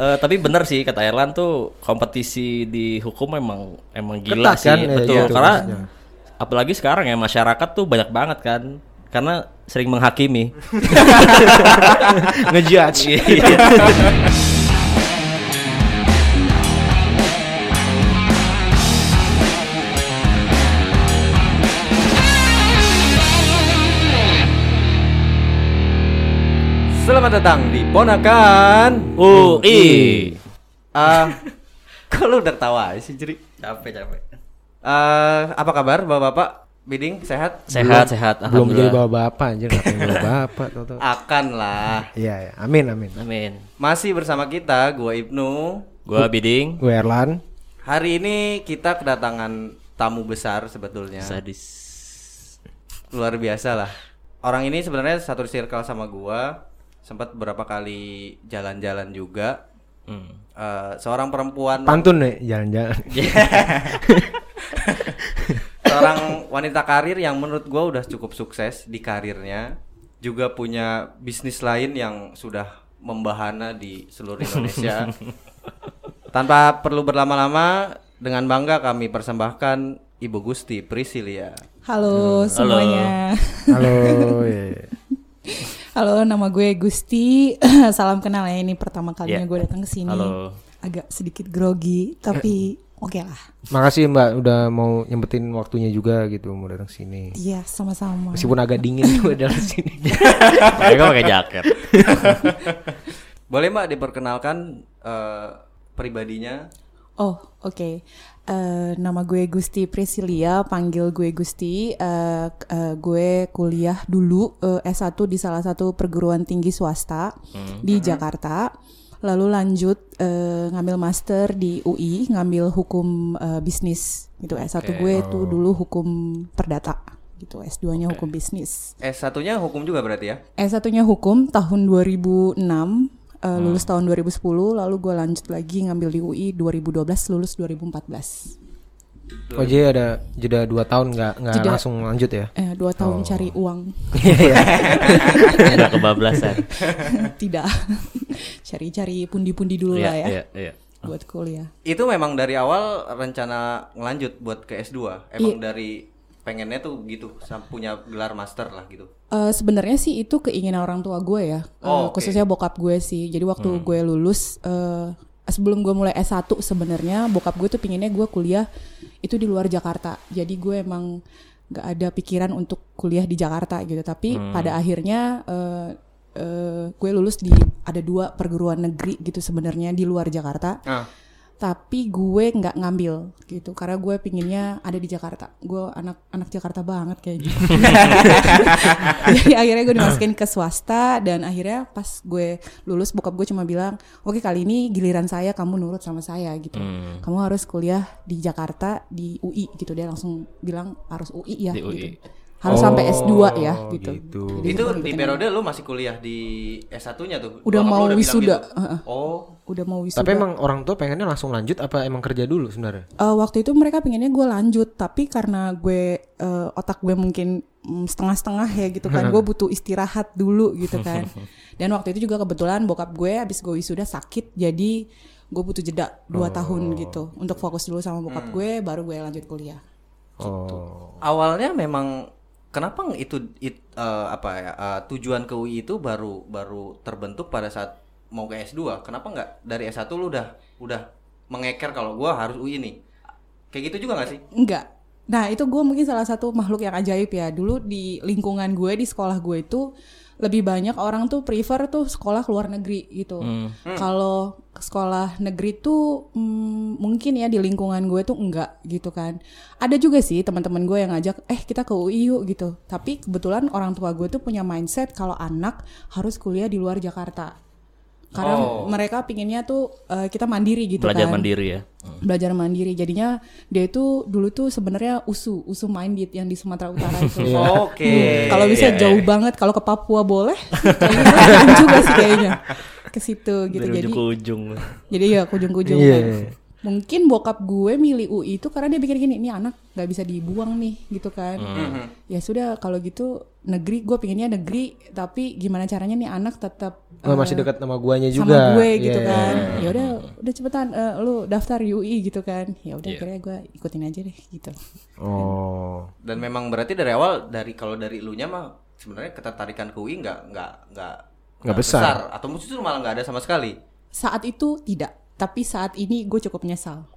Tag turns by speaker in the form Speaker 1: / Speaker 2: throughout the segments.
Speaker 1: Eh, tapi bener sih kata Erlan tuh kompetisi di hukum emang emang gila
Speaker 2: Ketat
Speaker 1: sih
Speaker 2: kan? Ya,
Speaker 1: betul
Speaker 2: iya,
Speaker 1: karena
Speaker 2: maksudnya.
Speaker 1: apalagi sekarang ya masyarakat tuh banyak banget kan karena sering menghakimi
Speaker 2: Ngejudge. Selamat datang di Ponakan
Speaker 1: UI
Speaker 2: Ah, kok lu udah tawa sih, Jeri?
Speaker 1: capek capek
Speaker 2: Ah, apa kabar Bapak-bapak? Biding sehat?
Speaker 1: sehat sehat
Speaker 3: belum jadi
Speaker 1: alhamdulillah
Speaker 3: bawa bapak anjir ngapain bawa bapak tau tau
Speaker 2: Akan lah.
Speaker 3: iya ya amin amin
Speaker 1: amin
Speaker 2: Masih bersama kita, gua Ibnu.
Speaker 1: gua Biding
Speaker 3: gue Erlan
Speaker 2: Hari ini kita kedatangan tamu besar sebetulnya.
Speaker 1: sadis
Speaker 2: Luar biasa lah. Orang ini sebenarnya satu circle sama gua. Sempat beberapa kali jalan-jalan juga.
Speaker 1: Hmm.
Speaker 2: Eh, seorang perempuan
Speaker 3: pantun nih jalan-jalan
Speaker 2: seorang wanita karir yang menurut gua udah cukup sukses di karirnya juga punya bisnis lain yang sudah membahana di seluruh Indonesia tanpa perlu berlama-lama dengan bangga kami persembahkan Ibu Gusti Priscilia
Speaker 4: Halo semuanya.
Speaker 3: halo iya, iya.
Speaker 4: Halo, nama gue Gusti. Salam kenal ya ini pertama kalinya
Speaker 1: Ya.
Speaker 4: gue datang ke sini.
Speaker 1: Halo.
Speaker 4: Agak sedikit grogi, tapi oke lah.
Speaker 3: makasih mbak udah mau nyempetin waktunya juga gitu mau datang sini
Speaker 4: Iya, sama-sama.
Speaker 3: meskipun agak dingin juga dalam sini
Speaker 1: mereka pakai jaket
Speaker 2: boleh Mbak diperkenalkan eh, pribadinya
Speaker 4: Oh, oke. Eh, nama gue Gusti Priscilia, panggil gue Gusti. Eh, k- eh, gue kuliah dulu eh, S1 di salah satu perguruan tinggi swasta di Jakarta. Lalu lanjut eh, ngambil master di UI, ngambil hukum eh, bisnis gitu. S1 gue tuh dulu hukum perdata gitu. S2-nya hukum bisnis.
Speaker 2: S1-nya hukum juga berarti ya
Speaker 4: S1-nya hukum tahun 2006, eh, lulus tahun 2010, lalu gue lanjut lagi ngambil di UI 2012, lulus 2014.
Speaker 3: oh jadi ada jeda dua tahun nggak nggak
Speaker 4: Jeda.
Speaker 3: langsung lanjut ya
Speaker 4: Eh, dua tahun cari uang,
Speaker 1: udah kebablasan
Speaker 4: tidak. Cari-cari pundi-pundi dulu
Speaker 1: Iya,
Speaker 4: lah ya,
Speaker 1: iya, iya.
Speaker 4: buat kuliah.
Speaker 2: itu memang dari awal rencana ngelanjut buat ke S2 emang
Speaker 4: Iya.
Speaker 2: dari pengennya tuh gitu punya gelar master lah gitu
Speaker 4: Eh, Sebenarnya sih itu keinginan orang tua gue ya, Eh,
Speaker 2: Oh, oke.
Speaker 4: khususnya bokap gue sih. Jadi waktu gue lulus, eh, sebelum gue mulai S1 sebenarnya bokap gue tuh pinginnya gue kuliah itu di luar Jakarta. Jadi gue emang gak ada pikiran untuk kuliah di Jakarta gitu. Tapi pada akhirnya eh, eh, gue lulus di ada dua perguruan negeri gitu sebenarnya di luar Jakarta.
Speaker 2: ah
Speaker 4: Tapi gue nggak ngambil gitu karena gue pinginnya ada di Jakarta. Gue anak anak Jakarta banget kayaknya. Jadi akhirnya gue dimasukin ke swasta dan akhirnya pas gue lulus bokap gue cuma bilang, oke kali ini giliran saya kamu nurut sama saya gitu.
Speaker 1: Hmm.
Speaker 4: Kamu harus kuliah di Jakarta di UI gitu dia langsung bilang harus UI ya
Speaker 1: Di
Speaker 4: gitu.
Speaker 1: UI.
Speaker 4: Harus sampai S2 ya
Speaker 3: Oh,
Speaker 4: gitu.
Speaker 3: gitu.
Speaker 4: Jadi
Speaker 2: itu di periode lu masih kuliah di S1-nya tuh.
Speaker 4: Udah
Speaker 2: Bokap
Speaker 4: mau wisuda,
Speaker 2: gitu? Oh,
Speaker 4: udah mau wisuda.
Speaker 3: tapi emang orang tua pengennya langsung lanjut apa emang kerja dulu sebenarnya
Speaker 4: Eh, waktu itu mereka pengennya gue lanjut tapi karena gue eh, otak gue mungkin mm, setengah-setengah ya gitu kan gue butuh istirahat dulu gitu kan dan waktu itu juga kebetulan bokap gue habis gue wisuda sakit jadi gue butuh jeda dua tahun gitu untuk fokus dulu sama bokap gue baru gue lanjut kuliah
Speaker 3: oh
Speaker 2: awalnya memang kenapa itu it- eh, apa ya eh, tujuan ke UI itu baru baru terbentuk pada saat mau ke S2. Kenapa nggak dari S1 lu udah udah mengeker kalau gua harus UI nih. Kayak gitu juga nggak sih?
Speaker 4: enggak nah itu gue mungkin salah satu makhluk yang ajaib ya dulu di lingkungan gue di sekolah gue itu lebih banyak orang tuh prefer tuh sekolah ke luar negeri gitu
Speaker 1: Hmm.
Speaker 4: Kalau ke sekolah negeri tuh mm, mungkin ya di lingkungan gue tuh enggak gitu kan. Ada juga sih teman-teman gue yang ngajak, eh kita ke UI yuk gitu. Tapi kebetulan orang tua gue tuh punya mindset kalau anak harus kuliah di luar Jakarta. Karena
Speaker 2: Oh.
Speaker 4: mereka pinginnya tuh eh, kita mandiri gitu
Speaker 1: belajar
Speaker 4: kan.
Speaker 1: mandiri ya Hmm.
Speaker 4: Belajar mandiri. Jadinya dia itu dulu tuh sebenarnya usu, usu minded yang di Sumatera Utara itu.
Speaker 2: Oke.
Speaker 4: Hmm, kalau bisa jauh banget, kalau ke Papua boleh. Kayaknya juga sih kayaknya ke situ gitu.
Speaker 1: dari
Speaker 4: Jadi
Speaker 1: ujung ke ujung
Speaker 4: jadi ya kujung-kujung
Speaker 3: Iya,
Speaker 4: kan. Mungkin bokap gue milih UI itu karena dia pikir gini, ini anak nggak bisa dibuang nih gitu kan. Ya sudah kalau gitu negeri gue pinginnya negeri tapi gimana caranya nih anak tetap
Speaker 3: Oh,
Speaker 4: eh,
Speaker 3: masih dekat sama guanya
Speaker 4: sama
Speaker 3: juga
Speaker 4: gue gitu
Speaker 3: Iya,
Speaker 4: kan.
Speaker 3: iya, iya.
Speaker 4: Ya udah udah cepetan eh, lu daftar UI gitu kan ya udah
Speaker 1: Iya.
Speaker 4: akhirnya gue ikutin aja deh gitu
Speaker 3: Oh.
Speaker 2: Dan memang berarti dari awal dari kalau dari elunya mah sebenarnya ketertarikan ke UI nggak nggak nggak
Speaker 3: Nggak besar.
Speaker 2: atau justru malah nggak ada sama sekali
Speaker 4: saat itu tidak tapi saat ini gue cukup menyesal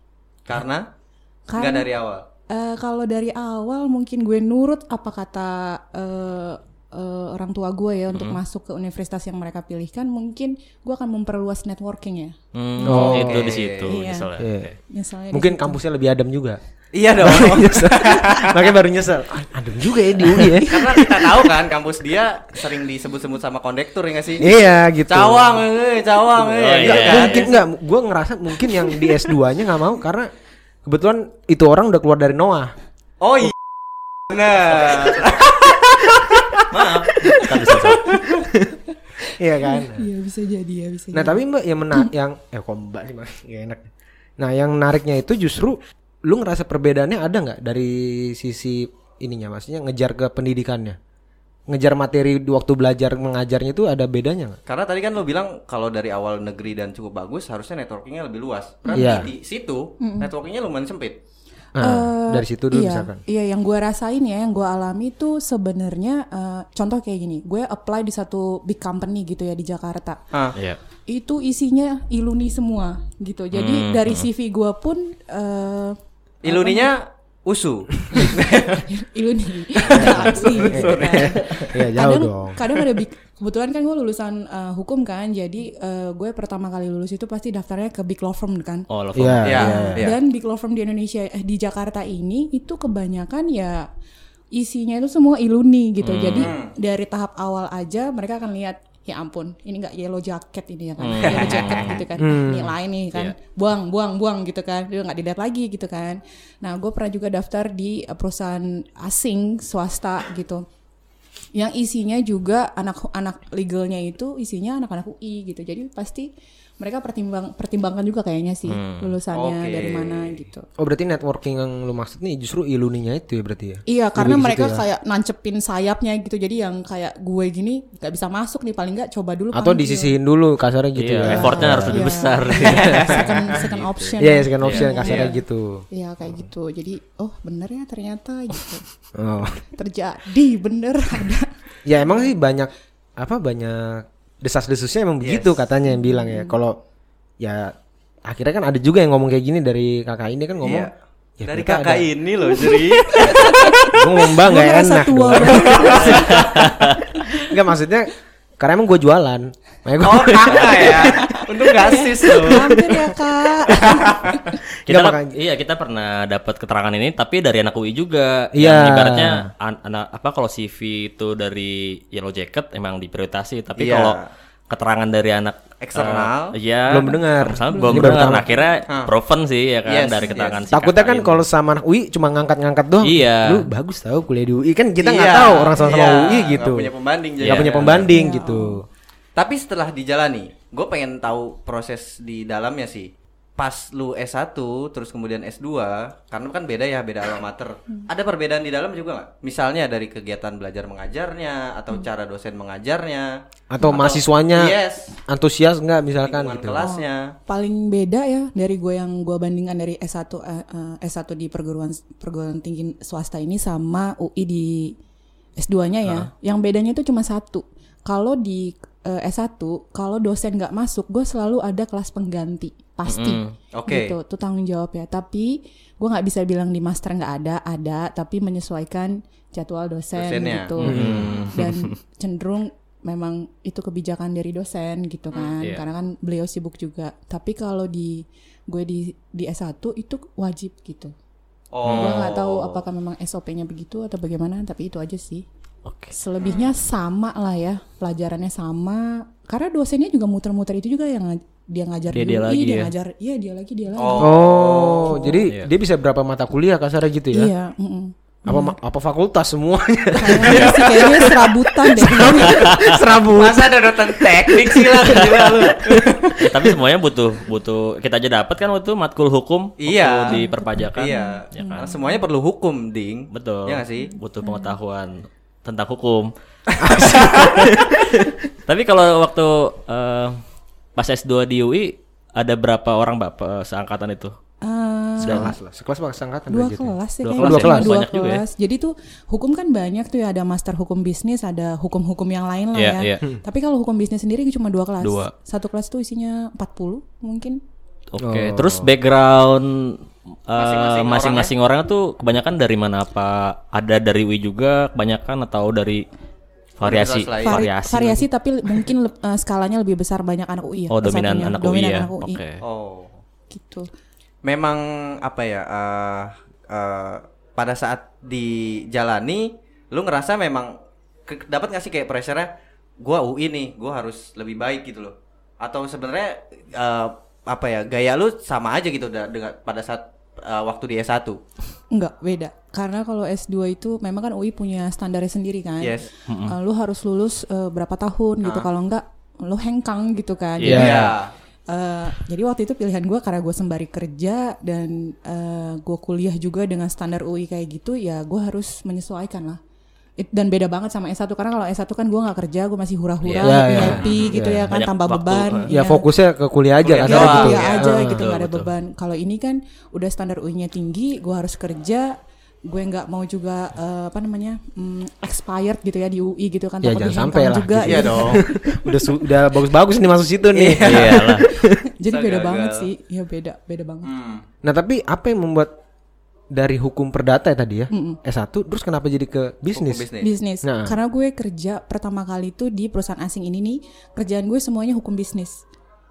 Speaker 2: karena
Speaker 4: Karena-
Speaker 2: nggak dari awal.
Speaker 4: Eh, kalau dari awal mungkin gue nurut apa kata eh, eh, orang tua gue ya untuk masuk ke universitas yang mereka pilihkan mungkin gue akan memperluas networking ya
Speaker 1: Hmm,
Speaker 3: Oh,
Speaker 1: itu
Speaker 2: oke.
Speaker 1: di situ
Speaker 4: Iya.
Speaker 1: misalnya.
Speaker 3: Iya.
Speaker 1: Oke.
Speaker 4: misalnya di
Speaker 3: Mungkin
Speaker 4: situ.
Speaker 3: kampusnya lebih adem juga.
Speaker 2: Iya dong.
Speaker 3: Makanya baru nyesel. Ah, adem juga ya di UI ya.
Speaker 2: karena kita tahu kan kampus dia sering disebut-sebut sama kondektur ya nggak sih?
Speaker 3: Iya gitu.
Speaker 2: Cawang, eh, cawang, eh.
Speaker 1: Oh,
Speaker 2: gitu
Speaker 1: iya.
Speaker 2: kan?
Speaker 3: Mungkin enggak, gue ngerasa mungkin yang di S2-nya nggak mau karena kebetulan itu orang udah keluar dari Noah.
Speaker 2: Oh iya. Benar.
Speaker 1: Maaf. Bisa
Speaker 3: Iya kan?
Speaker 4: iya bisa jadi ya bisa
Speaker 3: Nah
Speaker 4: jadi.
Speaker 3: tapi mbak yang menak yang eh kok mbak sih mas Nggak enak. Nah yang menariknya itu justru lu ngerasa perbedaannya ada nggak dari sisi ininya maksudnya ngejar ke pendidikannya, ngejar materi di waktu belajar mengajarnya itu ada bedanya nggak?
Speaker 2: Karena tadi kan lo bilang kalau dari awal negeri dan cukup bagus harusnya networkingnya lebih luas. Berarti
Speaker 3: Iya.
Speaker 2: di situ networkingnya lumayan sempit.
Speaker 3: Nah, dari situ dulu
Speaker 4: iya,
Speaker 3: misalkan.
Speaker 4: Iya, yang gue rasain ya, yang gue alami tuh sebenarnya eh, contoh kayak gini, gue apply di satu big company gitu ya di Jakarta.
Speaker 2: Ah.
Speaker 1: Iya.
Speaker 4: Itu isinya iluni semua gitu. Jadi dari CV gue pun eh
Speaker 2: Iluninya usu.
Speaker 4: iluni asli gitu kan.
Speaker 3: Iya jauh
Speaker 4: kadang,
Speaker 3: dong.
Speaker 4: kadang ada big, kebetulan kan gue lulusan eh, hukum kan, jadi eh, gue pertama kali lulus itu pasti daftarnya ke big law firm kan.
Speaker 1: Oh, lo
Speaker 3: Iya.
Speaker 2: Iya.
Speaker 3: iya.
Speaker 2: Iya.
Speaker 4: Dan big law firm di Indonesia eh, di Jakarta ini itu kebanyakan ya isinya itu semua iluni gitu. Jadi dari tahap awal aja mereka akan lihat ya ampun ini nggak yellow jacket ini ya kan yellow jacket gitu kan nilai nih kan buang buang buang gitu kan dia nggak dilihat lagi gitu kan nah gue pernah juga daftar di eh, perusahaan asing swasta gitu yang isinya juga anak-anak legalnya itu isinya anak-anak UI gitu. Jadi pasti mereka pertimbang pertimbangkan juga kayaknya sih lulusannya
Speaker 2: Oke.
Speaker 4: dari mana gitu
Speaker 3: Oh berarti networking yang lu maksud nih justru iluninya itu ya berarti ya?
Speaker 4: Iya,
Speaker 3: Lebih
Speaker 4: karena mereka
Speaker 3: ya.
Speaker 4: kayak nancepin sayapnya gitu. Jadi yang kayak gue gini nggak bisa masuk nih paling nggak coba dulu
Speaker 3: Atau
Speaker 4: panggil.
Speaker 3: disisihin dulu kasarnya gitu
Speaker 1: Iya,
Speaker 3: ya?
Speaker 1: effortnya harus lebih
Speaker 4: Iya.
Speaker 1: besar.
Speaker 4: second second option.
Speaker 3: Iya, second option kasarnya gitu.
Speaker 4: Iya kayak gitu. Jadi oh bener ya ternyata gitu.
Speaker 3: Oh.
Speaker 4: Terjadi bener ada.
Speaker 3: Ya emang sih banyak apa banyak desas-desusnya emang begitu katanya yang bilang ya. Kalau ya akhirnya kan ada juga yang ngomong kayak gini dari kakak ini kan ngomong.
Speaker 2: Iya.
Speaker 3: Ya,
Speaker 2: Dari kakak
Speaker 3: ada-
Speaker 2: ini loh, jadi
Speaker 3: ngomong bang
Speaker 4: Gue
Speaker 3: gak enak. dong. Enggak maksudnya karena emang gue jualan. Makanya gua-
Speaker 2: Oh kakak ya. Untung gak sis loh.
Speaker 4: Hampir ya kak.
Speaker 1: kita kan-
Speaker 3: makanya-
Speaker 1: iya kita pernah dapat keterangan ini tapi dari anak UI juga
Speaker 3: Iya.
Speaker 1: yang ibaratnya an- anak apa kalau CV itu dari Yellow Jacket emang diprioritasi tapi
Speaker 2: Iya.
Speaker 1: kalau keterangan dari anak
Speaker 2: Eksternal.
Speaker 1: eh, iya
Speaker 3: Belum dengar.
Speaker 1: misalnya
Speaker 3: Belum.
Speaker 1: belum dengar nah, akhirnya
Speaker 2: Hah.
Speaker 1: proven sih ya kan
Speaker 2: Yes,
Speaker 1: dari keterangan
Speaker 2: yes.
Speaker 1: si
Speaker 3: Takutnya kan kalau sama anak UI cuma ngangkat-ngangkat doang.
Speaker 1: Iya.
Speaker 3: Lu bagus tahu kuliah di UI kan kita nggak
Speaker 2: Iya,
Speaker 3: tahu orang sama-sama
Speaker 2: iya.
Speaker 3: UI gitu.
Speaker 2: punya pembanding jadi.
Speaker 3: punya
Speaker 1: Iya.
Speaker 3: pembanding
Speaker 4: Iya.
Speaker 3: gitu.
Speaker 2: Tapi setelah dijalani, gue pengen tahu proses di dalamnya sih. Pas lu S1 terus kemudian S2, karena kan beda ya, beda alma mater. Ada perbedaan di dalam juga nggak? Misalnya dari kegiatan belajar mengajarnya atau cara dosen mengajarnya
Speaker 3: Atau mahasiswanya
Speaker 2: Yes.
Speaker 3: antusias nggak misalkan gitu.
Speaker 2: kelasnya.
Speaker 4: Paling beda ya dari gue yang gue bandingkan dari S1 eh, eh, S1 di perguruan perguruan tinggi swasta ini sama UI di S2-nya ya. Yang bedanya itu cuma satu. Kalau di eh, S1 kalau dosen nggak masuk, gue selalu ada kelas pengganti pasti.
Speaker 2: Oke.
Speaker 4: Gitu, itu tanggung jawab ya. Tapi gue nggak bisa bilang di master nggak ada, ada. Tapi menyesuaikan jadwal dosen
Speaker 2: Dosennya.
Speaker 4: gitu. Dan cenderung memang itu kebijakan dari dosen gitu kan.
Speaker 1: Iya.
Speaker 4: Karena kan beliau sibuk juga. Tapi kalau di gue di di S1 itu wajib gitu.
Speaker 2: Oh.
Speaker 4: Gue nggak tahu apakah memang SOP-nya begitu atau bagaimana, tapi itu aja sih.
Speaker 1: Oke.
Speaker 4: Selebihnya sama lah ya, pelajarannya sama. Karena dosennya juga muter-muter itu juga yang dia ngajar
Speaker 1: Dia-
Speaker 4: di
Speaker 1: dia
Speaker 4: UI,
Speaker 1: lagi
Speaker 4: dia
Speaker 1: ya?
Speaker 4: ngajar, iya dia lagi dia lagi.
Speaker 3: Oh, jadi
Speaker 1: Iya.
Speaker 3: dia bisa berapa mata kuliah kasarnya gitu ya?
Speaker 4: Iya, mm-mm.
Speaker 3: Apa ma- apa fakultas semuanya?
Speaker 4: Kayaknya sih kayaknya serabutan deh.
Speaker 3: Serabu.
Speaker 2: Masa ada dosen teknik sih lah gila lu.
Speaker 1: Ya, tapi semuanya butuh butuh kita aja dapat kan waktu itu matkul hukum waktu
Speaker 2: Iya.
Speaker 1: di perpajakan
Speaker 2: Iya.
Speaker 1: ya kan
Speaker 2: semuanya perlu hukum, Ding.
Speaker 1: betul
Speaker 2: Iya nggak sih?
Speaker 1: butuh pengetahuan tentang hukum tapi kalau waktu eh, pas S2 di UI ada berapa orang bapak seangkatan itu?
Speaker 4: Eh,
Speaker 3: Sekelas lah. Sekelas apa kesangkatan
Speaker 4: dua kelas ya
Speaker 1: Dua
Speaker 3: kelas ya?
Speaker 4: cuma
Speaker 3: Banyak
Speaker 4: dua
Speaker 1: juga ya.
Speaker 4: kelas. Jadi tuh hukum kan banyak tuh ya ada master hukum bisnis, ada hukum-hukum yang lain lah
Speaker 1: Iya,
Speaker 4: ya.
Speaker 1: iya.
Speaker 4: Tapi kalau hukum bisnis sendiri cuma dua kelas.
Speaker 1: Dua.
Speaker 4: Satu kelas tuh isinya 40 mungkin.
Speaker 1: Oke, terus background eh,
Speaker 2: Masing-masing
Speaker 1: masing-masing orang tuh kebanyakan dari mana apa? Ada dari UI juga kebanyakan atau dari variasi.
Speaker 4: Vari-
Speaker 1: variasi?
Speaker 4: variasi tapi mungkin le- eh, skalanya lebih besar banyak anak UI ya.
Speaker 1: Oh, dominan
Speaker 4: satunya.
Speaker 1: anak
Speaker 4: dominan
Speaker 1: UI ya.
Speaker 4: anak UI.
Speaker 1: Oke.
Speaker 2: Oh.
Speaker 4: Gitu.
Speaker 2: Memang apa ya? eh eh, pada saat dijalani, lu ngerasa memang dapat nggak sih kayak pressure-nya? Gua UI nih, gua harus lebih baik gitu loh. Atau sebenarnya eh, apa ya? Gaya lu sama aja gitu dengan pada saat eh, waktu di S1.
Speaker 4: Enggak, beda. Karena kalau S2 itu memang kan UI punya standarnya sendiri kan.
Speaker 2: Yes.
Speaker 4: Eh, lu harus lulus eh, berapa tahun gitu. Kalau enggak lu hengkang gitu kan.
Speaker 1: Iya.
Speaker 4: Jadi,
Speaker 2: Iya.
Speaker 4: eh, jadi waktu itu pilihan gue karena gue sembari kerja dan gue kuliah juga dengan standar UI kayak gitu ya gue harus menyesuaikan lah. It- dan beda banget sama S1 karena kalau S1 kan gue nggak kerja gue masih hura-hura
Speaker 3: Iya, iya.
Speaker 4: happy gitu ya kan
Speaker 1: Banyak
Speaker 4: tambah
Speaker 1: waktu,
Speaker 4: beban
Speaker 3: Ya
Speaker 4: iya.
Speaker 3: fokusnya ke kuliah aja kan
Speaker 2: Kuliah
Speaker 4: Ya,
Speaker 2: doang,
Speaker 3: gitu.
Speaker 4: kuliah
Speaker 2: ya.
Speaker 4: aja
Speaker 3: Ah,
Speaker 4: gitu
Speaker 1: betul,
Speaker 4: nggak ada
Speaker 1: betul.
Speaker 4: beban. Kalau ini kan udah standar UI-nya tinggi, gue harus kerja, gue nggak mau juga eh, apa namanya mm, expired gitu ya di UI gitu kan
Speaker 3: Ya,
Speaker 4: takut
Speaker 3: jangan sampai lah,
Speaker 4: juga.
Speaker 2: Iya
Speaker 4: gitu.
Speaker 2: dong.
Speaker 3: udah udah bagus-bagus nih masuk situ nih.
Speaker 1: Iyalah.
Speaker 4: Jadi beda
Speaker 2: Gagal.
Speaker 4: banget sih, ya beda beda banget.
Speaker 2: Hmm.
Speaker 3: Nah, tapi apa yang membuat dari hukum perdata ya tadi ya? S1 terus kenapa jadi ke bisnis?
Speaker 2: Hukum bisnis.
Speaker 4: Bisnis.
Speaker 3: Nah.
Speaker 4: Karena gue kerja pertama kali itu di perusahaan asing ini nih, kerjaan gue semuanya hukum bisnis.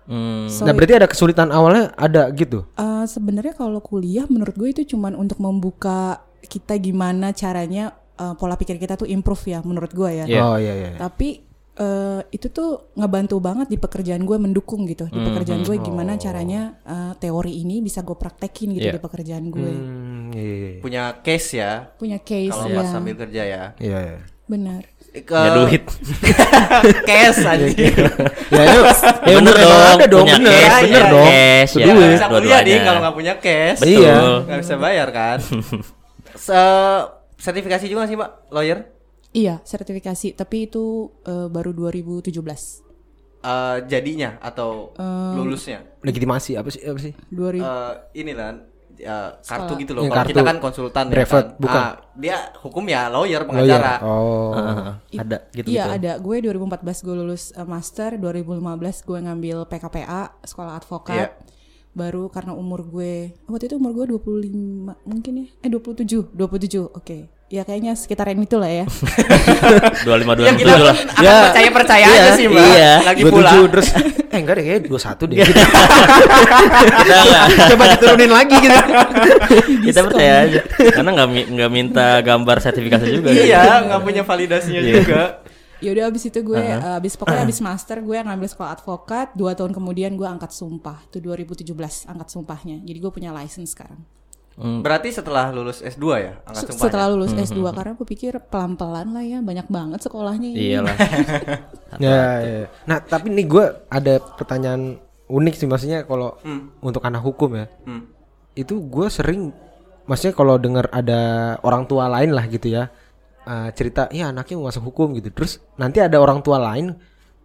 Speaker 1: Hmm,
Speaker 4: So,
Speaker 3: Nah, berarti ada kesulitan awalnya ada gitu.
Speaker 4: eh, sebenarnya kalau kuliah menurut gue itu cuman untuk membuka kita gimana caranya eh, pola pikir kita tuh improve ya menurut gue ya.
Speaker 1: Iya.
Speaker 3: Oh iya iya.
Speaker 4: Tapi eh, itu tuh ngebantu banget di pekerjaan gue mendukung gitu. Di pekerjaan gue gimana caranya eh, teori ini bisa gue praktekin gitu
Speaker 1: Iya.
Speaker 4: di pekerjaan gue.
Speaker 3: Hmm, iya iya. iya.
Speaker 2: Punya case ya.
Speaker 4: Punya case
Speaker 2: Kalau
Speaker 4: ya.
Speaker 2: pas sambil kerja ya.
Speaker 3: Iya iya.
Speaker 4: Benar.
Speaker 2: Ke
Speaker 1: punya duit.
Speaker 2: case aja.
Speaker 3: Ya, itu, ya
Speaker 1: Bener
Speaker 3: bener
Speaker 1: dong,
Speaker 3: ada dong,
Speaker 1: punya
Speaker 3: bener,
Speaker 1: cash,
Speaker 3: bener
Speaker 2: iya,
Speaker 3: dong.
Speaker 1: cash, ya.
Speaker 3: duit.
Speaker 2: Nggak bisa kuliah nih kalau nggak punya cash.
Speaker 1: Betul.
Speaker 3: Iya.
Speaker 2: Nggak bisa bayar kan. Se- sertifikasi juga sih mbak lawyer?
Speaker 4: Iya, sertifikasi. Tapi itu eh, baru 2017.
Speaker 2: Eh, jadinya atau lulusnya?
Speaker 3: Legitimasi apa sih apa sih?
Speaker 4: 2000
Speaker 2: Eh, inilah eh, kartu gitu loh.
Speaker 3: Yang
Speaker 2: Kalau kita kan konsultan ya
Speaker 3: Brevet,
Speaker 2: kan.
Speaker 3: bukan?
Speaker 2: Ah, dia hukum ya lawyer
Speaker 3: Lawyer.
Speaker 2: pengacara.
Speaker 3: Oh.
Speaker 1: Heeh, ada gitu
Speaker 4: Iya ada, gue 2014 gue lulus eh, master, 2015 gue ngambil PKPA, sekolah advokat.
Speaker 2: Iya.
Speaker 4: Baru karena umur gue, waktu itu umur gue 25 mungkin ya, eh 27, 27, oke. Ya kayaknya sekitaran itu lah ya.
Speaker 1: dua lima dua
Speaker 2: Ya kita
Speaker 1: lah.
Speaker 2: akan percaya percaya aja sih mbak.
Speaker 1: iya.
Speaker 2: Lagi
Speaker 3: 27
Speaker 2: pula.
Speaker 3: terus eh enggak deh kayak 21 deh.
Speaker 1: Kita nggak
Speaker 3: Coba diturunin lagi gitu.
Speaker 1: kita percaya aja karena nggak nggak minta gambar sertifikasi juga.
Speaker 2: iya, nggak punya validasinya juga.
Speaker 4: Ya udah abis itu gue, eh, abis pokoknya abis master gue ngambil sekolah advokat. Dua tahun kemudian gue angkat sumpah, itu 2017 angkat sumpahnya. Jadi gue punya license sekarang.
Speaker 1: Hmm,
Speaker 2: Berarti setelah lulus S2 ya, angkat
Speaker 4: Se-
Speaker 2: sumpahnya?
Speaker 4: Setelah lulus S2 karena gue pikir pelan-pelan lah ya, banyak banget sekolahnya ini.
Speaker 1: Iyalah.
Speaker 3: ya, ya. Nah, tapi nih gue ada pertanyaan unik sih maksudnya kalau untuk anak hukum ya.
Speaker 2: Hmm.
Speaker 3: Itu gue sering maksudnya kalau dengar ada orang tua lain lah gitu ya. Eh, cerita, ya anaknya mau masuk hukum gitu. Terus nanti ada orang tua lain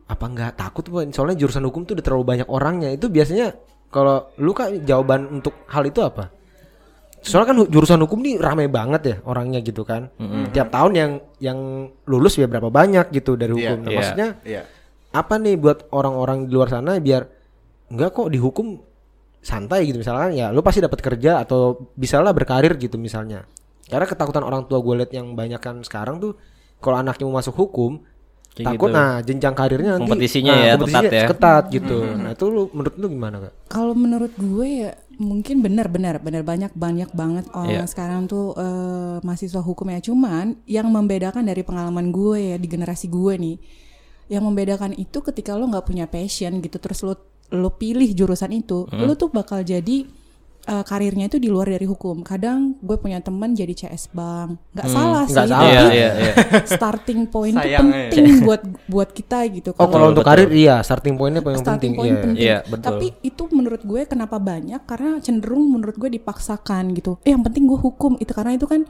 Speaker 3: apa nggak takut soalnya jurusan hukum tuh udah terlalu banyak orangnya. Itu biasanya kalau lu kak jawaban untuk hal itu apa? Soalnya kan jurusan hukum nih rame banget ya orangnya gitu kan. Tiap tahun yang yang lulus ya berapa banyak gitu dari
Speaker 2: Iya,
Speaker 3: hukum. Nah,
Speaker 1: iya.
Speaker 3: maksudnya
Speaker 2: Iya.
Speaker 3: apa nih buat orang-orang di luar sana biar enggak kok dihukum santai gitu misalkan ya lu pasti dapat kerja atau bisa lah berkarir gitu misalnya. Karena ketakutan orang tua gue liat yang banyak kan sekarang tuh kalau anaknya mau masuk hukum
Speaker 1: Kayak
Speaker 3: takut
Speaker 1: gitu.
Speaker 3: nah jenjang karirnya nanti
Speaker 1: Kompetisinya
Speaker 3: nah,
Speaker 1: ya,
Speaker 3: kompetisinya
Speaker 1: ketat ya.
Speaker 3: ketat gitu. Nah, itu lu menurut lu gimana, Kak?
Speaker 4: Kalau menurut gue ya mungkin benar-benar benar banyak banyak banget orang
Speaker 1: Iya.
Speaker 4: sekarang tuh eh, mahasiswa hukum ya. Cuman yang membedakan dari pengalaman gue ya di generasi gue nih, yang membedakan itu ketika lo nggak punya passion gitu terus lo lo pilih jurusan itu, lo tuh bakal jadi eh, karirnya itu di luar dari hukum. Kadang gue punya teman jadi CS bank, nggak salah sih.
Speaker 3: salah.
Speaker 1: Iya,
Speaker 4: tapi
Speaker 1: iya, iya.
Speaker 4: starting point itu penting buat buat kita gitu.
Speaker 3: Oh, kalau untuk karir iya, starting pointnya paling
Speaker 4: starting
Speaker 3: penting.
Speaker 4: point
Speaker 3: iya.
Speaker 4: penting.
Speaker 1: Iya, betul.
Speaker 4: Tapi itu menurut gue kenapa banyak karena cenderung menurut gue dipaksakan gitu. Eh yang penting gue hukum itu karena itu kan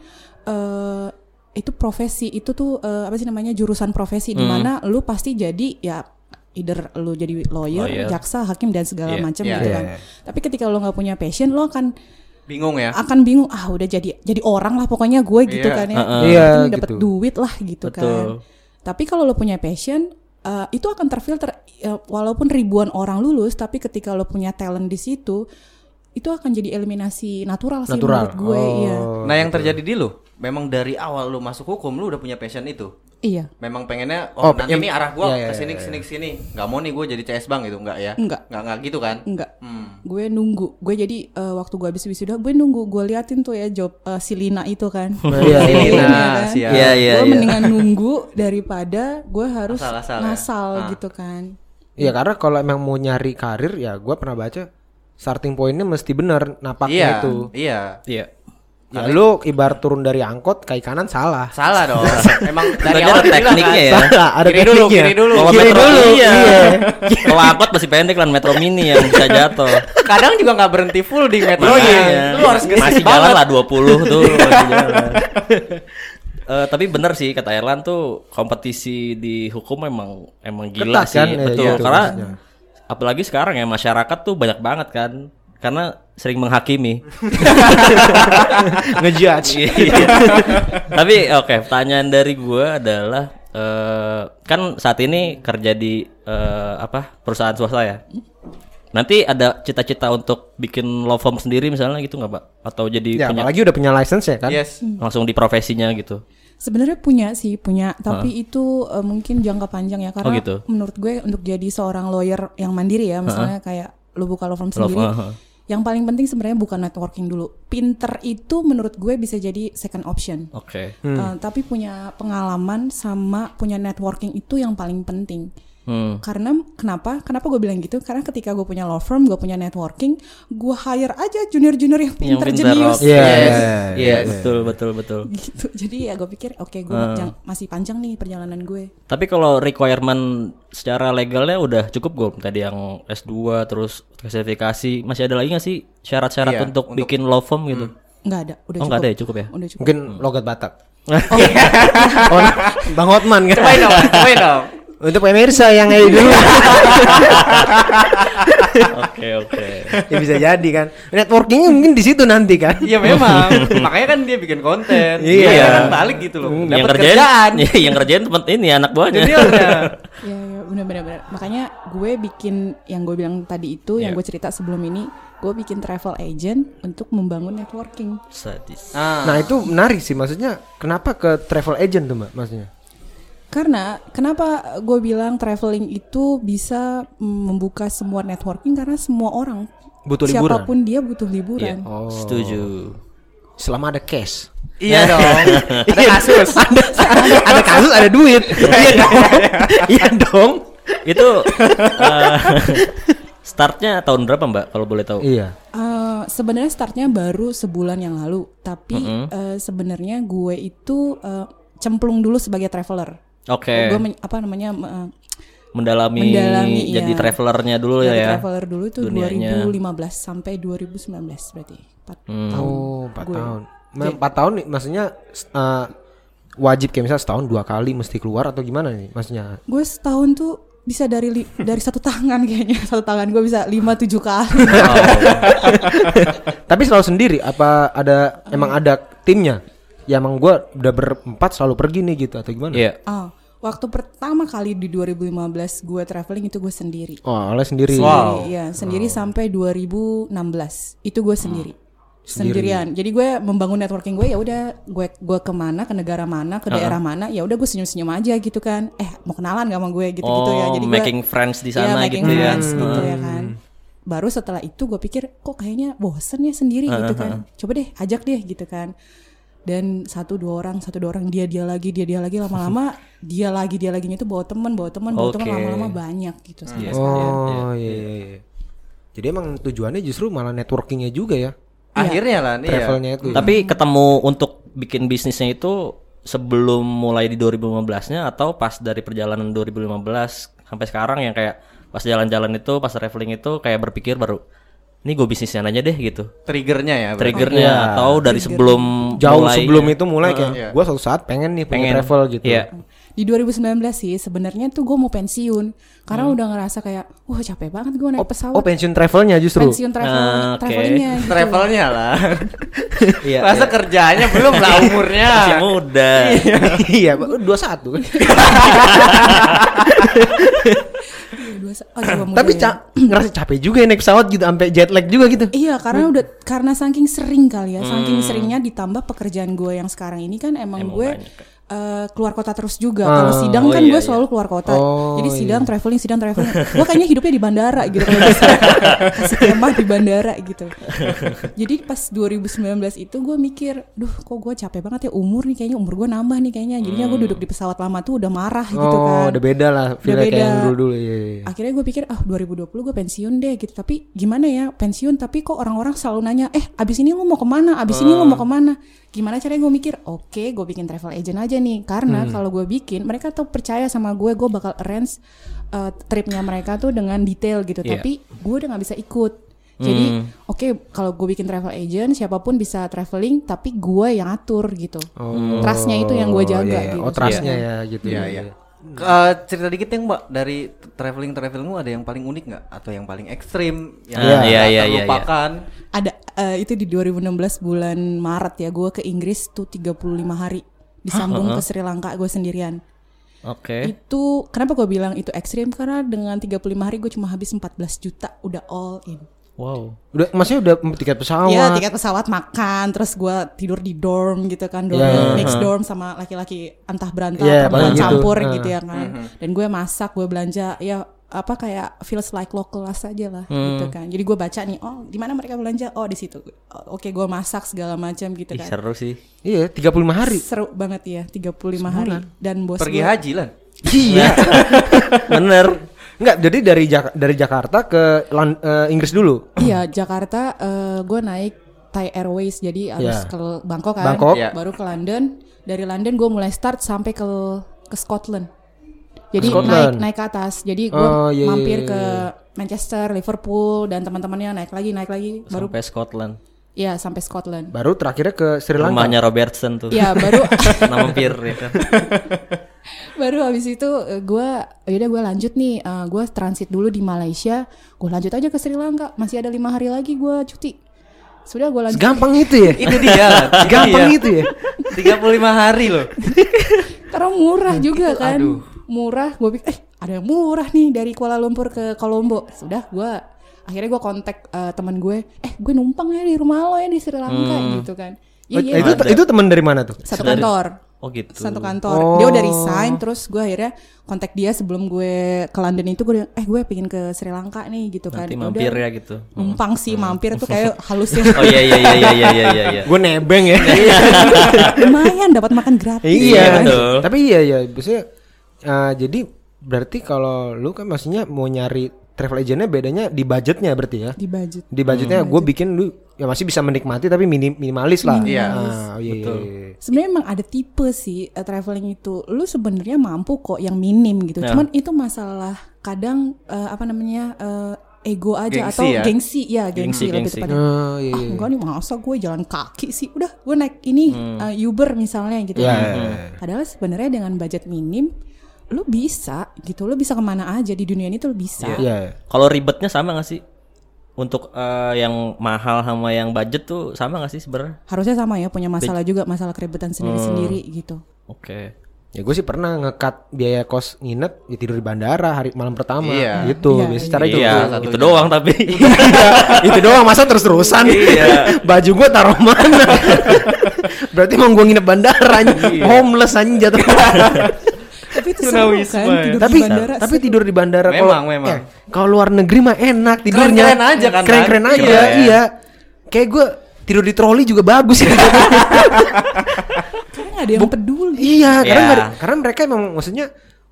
Speaker 4: eh itu profesi itu tuh eh, apa sih namanya jurusan profesi di
Speaker 1: Hmm.
Speaker 4: mana lu pasti jadi ya either lu jadi lawyer,
Speaker 1: Lawyer.
Speaker 4: jaksa, hakim dan segala
Speaker 1: Iya,
Speaker 4: macam
Speaker 2: iya,
Speaker 4: gitu
Speaker 3: iya,
Speaker 4: kan.
Speaker 3: iya.
Speaker 4: Tapi ketika lu nggak punya passion, lo akan
Speaker 2: Bingung ya.
Speaker 4: akan bingung ah udah jadi jadi orang lah pokoknya gue gitu
Speaker 2: Iya.
Speaker 4: kan ya
Speaker 1: Heeh.
Speaker 3: Iya,
Speaker 4: Penting dapat
Speaker 3: gitu.
Speaker 4: duit lah gitu
Speaker 1: Betul.
Speaker 4: kan tapi kalau lo punya passion eh, itu akan terfilter ya, walaupun ribuan orang lulus tapi ketika lo punya talent di situ itu akan jadi eliminasi natural, sih
Speaker 3: Natural.
Speaker 4: menurut gue iya
Speaker 3: Oh.
Speaker 2: Nah, yang terjadi di lu, memang dari awal lu masuk hukum lu udah punya passion itu.
Speaker 4: Iya
Speaker 2: Memang pengennya
Speaker 3: Oh,
Speaker 2: oh, nanti ini arah gua
Speaker 3: iya, iya,
Speaker 2: ke sini
Speaker 3: iya,
Speaker 2: ke sini ke sini. Enggak mau nih gua jadi CS Bang gitu, enggak ya?
Speaker 4: Enggak.
Speaker 2: Enggak enggak gitu kan?
Speaker 4: enggak
Speaker 2: Hmm.
Speaker 4: gue nunggu gue jadi eh, waktu gue habis wisuda gue nunggu gue liatin tuh ya job eh, si Lina itu kan
Speaker 3: Iya,
Speaker 4: Si
Speaker 3: iya.
Speaker 4: Lina, kan?
Speaker 2: siap.
Speaker 1: Iya, iya,
Speaker 4: gue
Speaker 1: iya.
Speaker 4: mendingan nunggu daripada gue harus
Speaker 2: Asal-asal ya?
Speaker 4: ngasal
Speaker 2: Ah.
Speaker 4: gitu kan
Speaker 3: Iya karena kalau emang mau nyari karir ya gue pernah baca starting pointnya mesti bener napaknya
Speaker 2: Iya.
Speaker 3: itu.
Speaker 2: Iya.
Speaker 1: Iya.
Speaker 3: Ya, lu ibarat turun dari angkot kaki kanan salah.
Speaker 2: Salah dong. Emang dari awal
Speaker 1: tekniknya
Speaker 2: kan.
Speaker 1: ya.
Speaker 3: Salah, ada
Speaker 2: Kiri dulu,
Speaker 3: tekniknya.
Speaker 2: kiri dulu.
Speaker 1: Kalau
Speaker 3: Kiri
Speaker 1: metro
Speaker 3: dulu,
Speaker 1: iya.
Speaker 3: iya.
Speaker 1: Kalau angkot masih pendek lah metro mini yang bisa jatuh.
Speaker 2: Kadang juga nggak berhenti full di metro
Speaker 1: Makanya.
Speaker 2: Lu harus gesit
Speaker 1: masih
Speaker 2: banget.
Speaker 1: jalan lah 20 tuh masih jalan. Eh, tapi bener sih kata Erlan tuh kompetisi di hukum emang emang gila
Speaker 3: Ketat
Speaker 1: sih
Speaker 3: kan? Ya,
Speaker 1: betul
Speaker 3: iya,
Speaker 1: karena
Speaker 3: maksudnya.
Speaker 1: apalagi sekarang ya masyarakat tuh banyak banget kan karena sering menghakimi.
Speaker 3: Ngejudge.
Speaker 1: Iya. Tapi oke, pertanyaan dari gua adalah eh, kan saat ini kerja di eh, apa perusahaan swasta ya. Nanti ada cita-cita untuk bikin law firm sendiri misalnya gitu nggak pak? Atau jadi
Speaker 3: Ya
Speaker 1: punya
Speaker 3: apalagi udah punya license ya kan.
Speaker 2: Yes.
Speaker 1: langsung di profesinya gitu?
Speaker 4: Sebenarnya punya sih, punya, tapi itu eh, mungkin jangka panjang ya karena
Speaker 1: Oh, gitu.
Speaker 4: menurut gue untuk jadi seorang lawyer yang mandiri ya, misalnya kayak lu buka law firm sendiri,
Speaker 1: uh-huh.
Speaker 4: Yang paling penting sebenarnya bukan networking dulu. Pinter itu menurut gue bisa jadi second option.
Speaker 1: Oke.
Speaker 4: Eh, tapi punya pengalaman sama punya networking itu yang paling penting.
Speaker 1: Hmm.
Speaker 4: Karena kenapa? Kenapa gue bilang gitu? Karena ketika gue punya law firm, gue punya networking, gue hire aja junior-junior yang
Speaker 1: Yang
Speaker 4: pinter
Speaker 1: pintar,
Speaker 4: jenius.
Speaker 3: Iya,
Speaker 2: Yes.
Speaker 3: iya, iya,
Speaker 1: Iya betul betul betul.
Speaker 4: gitu jadi ya gue pikir oke gue jang- masih panjang nih perjalanan gue
Speaker 1: Tapi kalau requirement secara legalnya udah cukup gue tadi yang S2 terus sertifikasi masih ada lagi nggak sih syarat-syarat
Speaker 2: Iya,
Speaker 1: untuk,
Speaker 2: untuk-
Speaker 1: bikin law firm gitu?
Speaker 4: nggak ada udah
Speaker 1: Oh
Speaker 4: cukup
Speaker 1: nggak ada ya cukup ya?
Speaker 4: udah cukup
Speaker 3: Mungkin logat Batak. oh, Bang Hotman kan.
Speaker 2: Cobain dong, cobain dong.
Speaker 3: Untuk pemirsa yang kayak dulu
Speaker 1: Oke oke.
Speaker 3: ya bisa jadi kan. Networkingnya mungkin di situ nanti kan.
Speaker 2: Iya memang. Makanya kan dia bikin konten.
Speaker 3: Iya.
Speaker 2: Dia kan balik gitu loh.
Speaker 1: yang
Speaker 2: Dapat
Speaker 1: kerjain,
Speaker 2: kerjaan.
Speaker 1: Iya, yang kerjain temen ini anak buahnya.
Speaker 2: Juniornya.
Speaker 4: ya ya benar benar benar makanya gue bikin yang gue bilang tadi itu yang
Speaker 1: Iya.
Speaker 4: gue cerita sebelum ini gue bikin travel agent untuk membangun networking
Speaker 1: Sadis.
Speaker 2: Ah.
Speaker 3: Nah itu menarik sih maksudnya kenapa ke travel agent tuh mbak maksudnya?
Speaker 4: Karena kenapa gue bilang traveling itu bisa mm, membuka semua networking karena semua orang
Speaker 3: Butuh liburan.
Speaker 4: siapa pun dia butuh
Speaker 1: Iya.
Speaker 4: liburan
Speaker 3: Oh.
Speaker 1: Setuju.
Speaker 3: Selama ada cash.
Speaker 2: Iya dong. Ada kasus.
Speaker 3: ada kasus ada duit. Iya dong. Iya dong.
Speaker 1: Itu eh, startnya tahun berapa mbak kalau boleh tahu?
Speaker 3: Iya.
Speaker 4: Eh, sebenarnya startnya baru sebulan yang lalu, tapi eh, sebenarnya gue itu eh, cemplung dulu sebagai traveler.
Speaker 1: Oke.
Speaker 4: Gue men- apa namanya eh,
Speaker 1: Mendalami,
Speaker 4: Mendalami,
Speaker 1: jadi
Speaker 4: iya.
Speaker 1: travelernya dulu
Speaker 4: jadi
Speaker 1: ya.
Speaker 4: traveler dulu itu
Speaker 1: Dunianya.
Speaker 4: 2015 sampai 2019 berarti 4
Speaker 1: Hmm.
Speaker 4: tahun.
Speaker 3: Oh empat
Speaker 4: gue.
Speaker 3: tahun. Nah, Empat tahun nih maksudnya eh, wajib kayak misalnya setahun dua kali mesti keluar atau gimana nih maksudnya?
Speaker 4: Gue setahun tuh bisa dari li- dari satu tangan kayaknya satu tangan gue bisa 5 7 kali.
Speaker 3: Tapi selalu sendiri apa ada emang ada timnya? Ya emang gue udah berempat selalu pergi nih gitu atau gimana?
Speaker 1: Iya.
Speaker 4: Oh, waktu pertama kali di 2015 gue traveling itu gue sendiri.
Speaker 3: Oh, oleh sendiri.
Speaker 2: Wow.
Speaker 4: Iya, sendiri sampai 2016. Itu gue sendiri. Sendirian. Jadi gue membangun networking gue ya udah gue gue ke mana ke negara mana ke daerah mana ya udah gue senyum senyum aja gitu kan. Eh mau kenalan gak sama gue gitu gitu ya.
Speaker 1: Oh,
Speaker 4: Jadi gue
Speaker 1: making friends di
Speaker 4: Iya,
Speaker 1: sana
Speaker 4: making
Speaker 1: gitu ya.
Speaker 4: friends gitu ya kan. Baru setelah itu gue pikir kok kayaknya bosen ya sendiri gitu kan. Coba deh ajak deh gitu kan. Dan satu dua orang satu dua orang dia dia lagi dia dia lagi lama-lama dia lagi dia lagi itu bawa teman bawa teman bawa teman lama-lama banyak gitu. sampai
Speaker 3: Oh iya iya. iya. Jadi emang tujuannya justru malah networkingnya juga ya.
Speaker 2: Akhirnya lah nih ya.
Speaker 3: Travelnya itu. ya.
Speaker 1: Tapi ketemu untuk bikin bisnisnya itu sebelum mulai di 2015-nya atau pas dari perjalanan 2015 sampai sekarang yang kayak pas jalan-jalan itu, pas traveling itu kayak berpikir baru ini gue bisnisnya aja deh gitu.
Speaker 2: Triggernya ya. berarti.
Speaker 1: Triggernya atau dari sebelum
Speaker 3: jauh
Speaker 1: mulai-
Speaker 3: sebelum itu mulai kayak
Speaker 2: Iya.
Speaker 3: gue suatu saat pengen nih punya
Speaker 1: pengen
Speaker 3: travel gitu.
Speaker 1: Iya.
Speaker 4: Di 2019 sih sebenarnya tuh gue mau pensiun karena udah ngerasa kayak wah capek banget gue naik
Speaker 3: Oh,
Speaker 4: pesawat
Speaker 3: oh pensiun travelnya justru.
Speaker 4: pensiun travel
Speaker 1: Ah, oke.
Speaker 4: travelingnya gitu.
Speaker 2: Travelnya lah.
Speaker 1: Iya,
Speaker 2: Masa
Speaker 1: iya.
Speaker 2: kerjanya belum lah umurnya.
Speaker 1: Masih muda.
Speaker 3: Iya, dua satu kan.
Speaker 4: Iya, dua sa- oh,
Speaker 3: Tapi
Speaker 4: ya.
Speaker 3: ca- ngerasa capek juga ya naik pesawat gitu sampai jet lag juga gitu.
Speaker 4: Iya karena udah karena saking sering kali ya, saking seringnya ditambah pekerjaan gue yang sekarang ini kan emang, gue eh, keluar kota terus juga. Kalau sidang
Speaker 1: Oh,
Speaker 4: kan
Speaker 1: iya,
Speaker 4: gue
Speaker 1: iya.
Speaker 4: selalu keluar kota.
Speaker 3: Oh,
Speaker 4: Jadi sidang traveling, sidang traveling. gue kayaknya hidupnya di bandara gitu kalau bisa kasih kemah di bandara gitu. Jadi pas 2019 itu gue mikir, duh kok gue capek banget ya umur nih kayaknya umur gue nambah nih kayaknya. Jadinya gue duduk di pesawat lama tuh udah marah gitu
Speaker 3: oh,
Speaker 4: kan.
Speaker 3: udah beda lah
Speaker 4: Udah
Speaker 3: feel kayak
Speaker 4: beda.
Speaker 3: yang dulu-dulu iya, iya.
Speaker 4: Akhirnya gue pikir, ah 2020 gue pensiun deh gitu. Tapi gimana ya pensiun? Tapi kok orang-orang selalu nanya, eh abis ini lu mau ke mana? Abis ini lu mau ke mana? Gimana caranya gue mikir, oke gue bikin travel agent aja nih. Karena kalau gue bikin, mereka tuh percaya sama gue, gue bakal arrange uh, tripnya mereka tuh dengan detail gitu.
Speaker 1: Iya.
Speaker 4: Tapi gue udah nggak bisa ikut. Jadi oke kalau gue bikin travel agent, siapa pun bisa traveling, tapi gue yang atur gitu. Trustnya itu yang gue jaga
Speaker 3: iya.
Speaker 4: gitu.
Speaker 3: Oh, trustnya ya gitu.
Speaker 2: Iya, iya. Eh, cerita dikit yang mbak dari traveling travelingmu ada yang paling unik nggak atau yang paling ekstrim yang
Speaker 1: Ah,
Speaker 2: nggak
Speaker 1: iya, iya, iya, iya.
Speaker 2: terlupakan
Speaker 4: ada eh, itu di 2016 bulan Maret ya gue ke Inggris tuh 35 hari disambung ke Sri Lanka gue sendirian
Speaker 1: Oke.
Speaker 4: itu kenapa gue bilang itu ekstrim karena dengan 35 hari gue cuma habis 14 juta udah all in
Speaker 1: Wow.
Speaker 3: Udah maksudnya udah tiket pesawat.
Speaker 4: Iya tiket pesawat makan terus gue tidur di dorm gitu kan dorm
Speaker 3: Iya.
Speaker 4: mix dorm sama laki-laki entah berantah
Speaker 3: Iya,
Speaker 4: perempuan
Speaker 3: paling gitu.
Speaker 4: campur
Speaker 3: Heeh.
Speaker 4: gitu ya kan dan gue masak gue belanja ya apa kayak feels like local aja lah gitu kan jadi gue baca nih oh di mana mereka belanja oh di situ Oh, oke gue masak segala macam gitu
Speaker 1: Ih,
Speaker 4: kan
Speaker 1: seru sih.
Speaker 3: Iya, 35 hari.
Speaker 4: seru banget ya 35 hari dan bos
Speaker 2: pergi
Speaker 4: gue-
Speaker 2: haji lah
Speaker 3: Iya.
Speaker 1: Bener.
Speaker 3: Enggak, jadi dari Jak- dari Jakarta ke Lan- eh, Inggris dulu.
Speaker 4: Iya Jakarta eh, gue naik Thai Airways jadi harus
Speaker 3: Iya.
Speaker 4: ke Bangkok kan
Speaker 3: Bangkok.
Speaker 2: Iya.
Speaker 4: baru ke London dari London gue mulai start sampai ke ke Scotland jadi
Speaker 3: Scotland.
Speaker 4: naik naik ke atas jadi gue
Speaker 3: Oh, iya, iya,
Speaker 4: mampir
Speaker 3: iya,
Speaker 4: ke Manchester Liverpool dan teman-temannya naik lagi naik lagi baru
Speaker 1: Sampai Scotland.
Speaker 4: ya sampai Scotland
Speaker 3: Baru terakhirnya ke Sri Lanka.
Speaker 1: Rumahnya Robertson tuh.
Speaker 4: ya baru
Speaker 1: Nama mampir ya kan.
Speaker 4: baru habis itu gue yaudah gue lanjut nih gue transit dulu di Malaysia gue lanjut aja ke Sri Lanka masih ada lima hari lagi gue cuti sudah gue lanjut
Speaker 3: Segampang itu ya.
Speaker 2: itu dia itu
Speaker 3: Gampang
Speaker 2: dia.
Speaker 3: itu ya.
Speaker 2: 35 hari loh
Speaker 4: Karena murah juga kan.
Speaker 2: aduh.
Speaker 4: Murah, gue pikir eh ada yang murah nih dari Kuala Lumpur ke Kolombo. Sudah gue akhirnya gue kontak eh, teman gue, eh gue numpang ya di rumah lo ya di Sri Lanka gitu kan. Iya iya.
Speaker 3: itu itu teman dari mana tuh?
Speaker 4: Satu kantor.
Speaker 1: Oh gitu.
Speaker 4: Satu kantor. Dia udah resign terus gue akhirnya kontak dia sebelum gue ke London itu gue eh gue pengen ke Sri Lanka nih gitu kan.
Speaker 1: Nanti
Speaker 4: Udah,
Speaker 1: mampir ya gitu.
Speaker 4: Numpang sih mampir tuh kayak halusnya.
Speaker 1: Oh iya iya iya iya iya iya iya.
Speaker 3: Gue nebeng ya.
Speaker 4: Lumayan dapat makan gratis.
Speaker 1: Iya,
Speaker 3: iya,
Speaker 1: betul.
Speaker 3: Tapi iya iya, maksudnya eh, jadi berarti kalau lu kan maksudnya mau nyari travel agentnya bedanya di budgetnya berarti ya.
Speaker 4: Di budget.
Speaker 3: Di budgetnya gue bikin lu ya masih bisa menikmati tapi minim, minimalis lah.
Speaker 2: Iya.
Speaker 3: Ah, iya, iya, iya.
Speaker 4: Sebenarnya emang ada tipe sih eh, traveling itu. Lu sebenarnya mampu kok yang minim gitu.
Speaker 1: Ya.
Speaker 4: Cuman itu masalah kadang eh, apa namanya eh, ego aja
Speaker 2: Gengsi
Speaker 4: atau
Speaker 2: ya?
Speaker 4: gengsi ya gengsi,
Speaker 1: Gengsi,
Speaker 4: lebih
Speaker 1: gengsi.
Speaker 4: tepatnya.
Speaker 3: Oh, iya,
Speaker 4: Ah
Speaker 3: iya.
Speaker 4: enggak nih masa gue jalan kaki sih. Udah gue naik ini eh, Uber misalnya gitu.
Speaker 3: Iya,
Speaker 4: kan.
Speaker 3: iya, iya.
Speaker 4: Padahal sebenarnya dengan budget minim lu bisa gitu. Lu bisa ke mana aja di dunia ini tuh lu bisa.
Speaker 3: Iya.
Speaker 1: Kalau ribetnya sama gak sih? Untuk eh, yang mahal sama yang budget tuh sama gak sih sebenarnya?
Speaker 4: Harusnya sama ya punya masalah juga masalah keribetan sendiri-sendiri gitu.
Speaker 1: Oke.
Speaker 3: Ya gue sih pernah ngekat biaya kos nginep ya tidur di bandara hari malam pertama
Speaker 2: Iya.
Speaker 3: gitu.
Speaker 4: Iya,
Speaker 3: Biasa cara itu.
Speaker 1: Iya, itu doang tapi.
Speaker 3: Iya, itu doang masa terus-terusan.
Speaker 1: Iya.
Speaker 3: Baju gue taruh mana? Berarti mau gue nginep bandara.
Speaker 1: Iya.
Speaker 3: Homeless anjing jatuh.
Speaker 4: Tapi itu seru kan tidur
Speaker 3: tapi
Speaker 4: di bandara.
Speaker 3: tapi tidur di bandara
Speaker 2: Memang,
Speaker 3: kalau
Speaker 2: memang.
Speaker 3: eh, kalau luar negeri mah enak tidurnya
Speaker 2: Keren-keren aja kan,
Speaker 3: keren-keren
Speaker 2: kan?
Speaker 3: aja
Speaker 2: Keren.
Speaker 3: iya kayak gue tidur di troli juga bagus ya
Speaker 4: Karena ada yang peduli.
Speaker 3: iya karena
Speaker 1: Iya.
Speaker 3: nggak ada- karena mereka emang maksudnya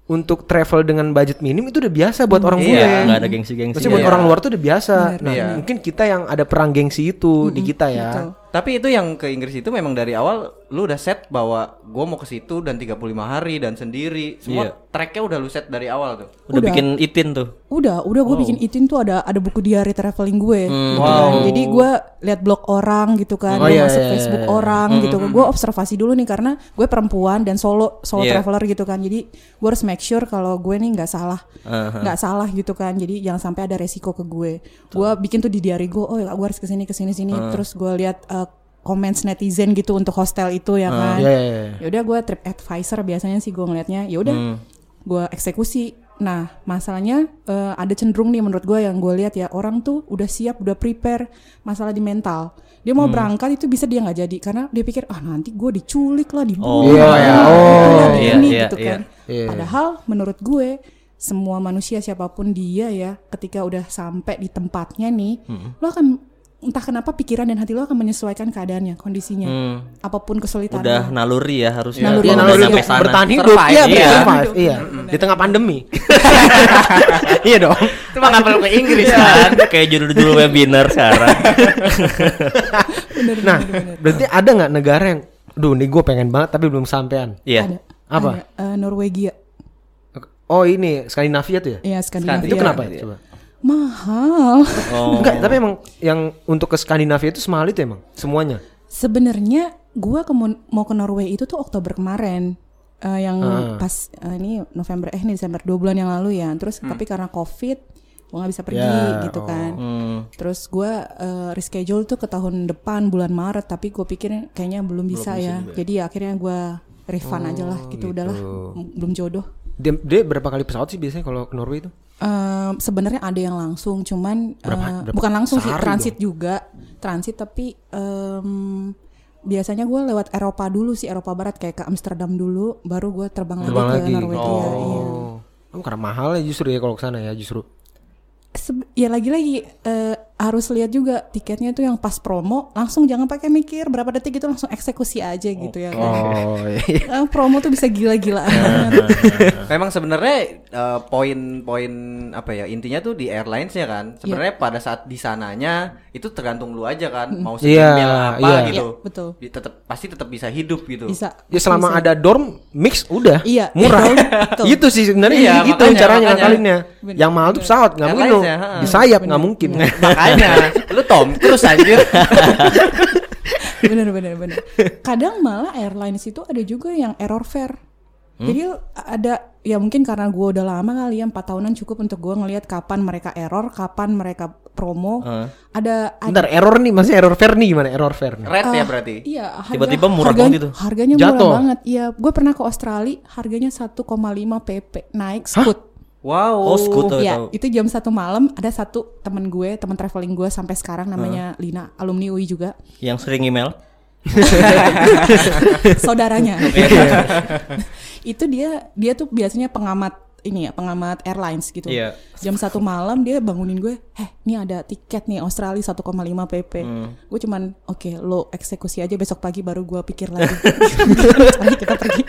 Speaker 3: untuk travel dengan budget minim itu udah biasa buat orang
Speaker 2: Iya,
Speaker 3: bule
Speaker 1: nggak ada gengsi-gengsi.
Speaker 3: Maksudnya buat
Speaker 2: Iya.
Speaker 3: orang luar tuh udah biasa. Nah,
Speaker 2: Iya.
Speaker 3: mungkin kita yang ada perang gengsi itu di kita ya.
Speaker 4: betul.
Speaker 2: Tapi itu yang ke Inggris itu memang dari awal lu udah set bahwa gua mau ke situ dan 35 hari dan sendiri. Semua
Speaker 1: Iya.
Speaker 2: tracknya udah lu set dari awal tuh.
Speaker 1: Udah,
Speaker 4: Udah.
Speaker 1: bikin itin tuh.
Speaker 4: Udah, udah gue bikin itin tuh ada ada buku diary traveling gue.
Speaker 1: Hmm.
Speaker 4: gitu kan. Jadi gue lihat blog orang gitu kan,
Speaker 3: Oh,
Speaker 4: gue
Speaker 3: iya,
Speaker 4: masuk
Speaker 3: iya,
Speaker 4: Facebook
Speaker 3: iya.
Speaker 4: orang gitu. Gue observasi dulu nih karena gue perempuan dan solo solo
Speaker 1: Iya.
Speaker 4: traveler gitu kan. Jadi gue harus make sure kalau gue nih nggak salah, nggak salah gitu kan. Jadi jangan sampai ada resiko ke gue. Gue bikin tuh di diary gue, oh ya gue harus ke sini ke sini sini. Terus gue lihat uh, comments netizen gitu untuk hostel itu ya kan.
Speaker 3: Iya, iya, iya.
Speaker 4: Ya udah gue trip advisor biasanya sih gue ngelihatnya. Ya udah gue eksekusi. Nah masalahnya eh, ada cenderung nih menurut gue yang gue lihat ya orang tuh udah siap udah prepare masalah di mental. Dia mau berangkat itu bisa dia nggak jadi karena dia pikir ah nanti gue diculik lah dibunuh.
Speaker 3: Iya,
Speaker 4: lah,
Speaker 3: iya.
Speaker 4: lah,
Speaker 3: Oh.
Speaker 1: Iya,
Speaker 4: ini
Speaker 1: iya,
Speaker 4: gitu
Speaker 1: iya.
Speaker 4: kan.
Speaker 3: Iya.
Speaker 4: Padahal menurut gue semua manusia siapa pun dia ya ketika udah sampai di tempatnya nih lo akan entah kenapa pikiran dan hati lo akan menyesuaikan keadaannya kondisinya
Speaker 1: Hmm.
Speaker 4: apa pun kesulitan
Speaker 1: Udah naluri ya harusnya.
Speaker 4: Naluri.
Speaker 3: Iya,
Speaker 1: Kalau
Speaker 3: naluri
Speaker 1: udah
Speaker 3: untuk
Speaker 1: sampai sana.
Speaker 3: bertahan hidup.
Speaker 2: Survive.
Speaker 3: Iya,
Speaker 1: Iya.
Speaker 3: survive. Iya. Di tengah pandemi. Iya dong.
Speaker 2: Itu mah ngapel ke Inggris
Speaker 1: Iya.
Speaker 2: kan.
Speaker 1: Kayak judul-judul webinar sekarang.
Speaker 4: Bener,
Speaker 3: Nah,
Speaker 4: bener, bener.
Speaker 3: berarti ada nggak negara yang, duh, nih gue pengen banget tapi belum sampean.
Speaker 1: Iya.
Speaker 4: Ada.
Speaker 3: Apa?
Speaker 4: Ada, eh, Norwegia.
Speaker 3: Oh ini Skandinavia tuh ya?
Speaker 4: Iya, Skandinavia.
Speaker 3: Itu kenapa ya? Coba.
Speaker 4: Mahal.
Speaker 1: Oh.
Speaker 3: Enggak, tapi emang yang untuk ke Skandinavia itu semahal itu emang semuanya.
Speaker 4: Sebenarnya gua ke mau ke Norway itu tuh Oktober kemarin. Eh, yang pas eh, ini November eh ini Desember dua bulan yang lalu ya. Terus tapi karena Covid gua nggak bisa pergi
Speaker 3: Ya,
Speaker 4: gitu kan.
Speaker 1: Hmm.
Speaker 4: Terus gua eh, reschedule tuh ke tahun depan bulan Maret tapi gue pikir kayaknya belum bisa ya. Jadi ya akhirnya gua refund aja lah gitu, udahlah M- belum jodoh.
Speaker 3: Dia, dia berapa kali pesawat sih biasanya kalau ke Norway itu?
Speaker 4: Em, sebenarnya ada yang langsung, cuman
Speaker 3: Berapa-
Speaker 4: eh,
Speaker 3: berapa-
Speaker 4: bukan langsung sih transit juga, transit tapi em, biasanya gue lewat Eropa dulu sih Eropa Barat kayak ke Amsterdam dulu, baru gue terbang,
Speaker 3: Terbang
Speaker 4: lagi
Speaker 3: lagi.
Speaker 4: ke Norwegia. Iya.
Speaker 3: Oh, karena mahal ya justru ya kalau ke sana ya justru.
Speaker 4: Seb- ya lagi-lagi eh, harus lihat juga tiketnya tuh yang pas promo, langsung jangan pakai mikir berapa detik itu langsung eksekusi aja gitu ya kan.
Speaker 3: Oh iya.
Speaker 4: Eh, promo tuh bisa gila-gilaan
Speaker 3: Nah,
Speaker 4: banget.
Speaker 2: Memang sebenarnya eh, poin-poin apa ya intinya tuh di airlinesnya kan. Sebenarnya pada saat di sananya itu tergantung lu aja kan mau
Speaker 3: Iya,
Speaker 2: segimil apa
Speaker 3: iya.
Speaker 2: gitu.
Speaker 4: Iya, betul.
Speaker 2: Di- tetep pasti tetap bisa hidup gitu.
Speaker 4: Bisa.
Speaker 3: Ya selama
Speaker 4: bisa.
Speaker 3: ada dorm mix udah
Speaker 4: Iya,
Speaker 3: murah. itu sih sebenarnya
Speaker 2: Iya,
Speaker 3: gitu
Speaker 2: makanya,
Speaker 3: caranya ngakalinnya.
Speaker 4: Bener,
Speaker 3: Yang mahal tuh pesawat nggak mungkin
Speaker 2: ya,
Speaker 3: di sayap nggak mungkin.
Speaker 2: Makanya lu Tom terus anjir.
Speaker 4: bener bener bener kadang malah airlines itu ada juga yang error fare
Speaker 3: Hmm?
Speaker 4: jadi ada ya mungkin karena gue udah lama kali ya empat tahunan cukup untuk gue ngelihat kapan mereka error kapan mereka promo ada ada
Speaker 3: Bentar error nih masih error fair nih gimana error fair nih?
Speaker 2: Red ya berarti.
Speaker 4: iya harga-
Speaker 1: Tiba-tiba murah
Speaker 4: harganya,
Speaker 1: banget itu.
Speaker 4: harganya
Speaker 3: Jatuh.
Speaker 4: murah banget iya gue pernah ke Australia harganya 1,5 pp naik scoot
Speaker 2: Wow.
Speaker 1: Oh, tuh
Speaker 4: Ya,
Speaker 1: tahu.
Speaker 4: itu jam satu malam ada satu temen gue, teman traveling gue sampai sekarang namanya Lina, alumni UI juga.
Speaker 1: Yang sering email.
Speaker 4: saudaranya. itu dia dia tuh biasanya pengamat ini ya pengamat airlines gitu.
Speaker 1: Iya.
Speaker 4: Jam satu malam dia bangunin gue, eh ini ada tiket nih Australia 1,5 pp. Gue cuman oke lo eksekusi aja besok pagi baru gue pikir lagi. Ayo kita pergi.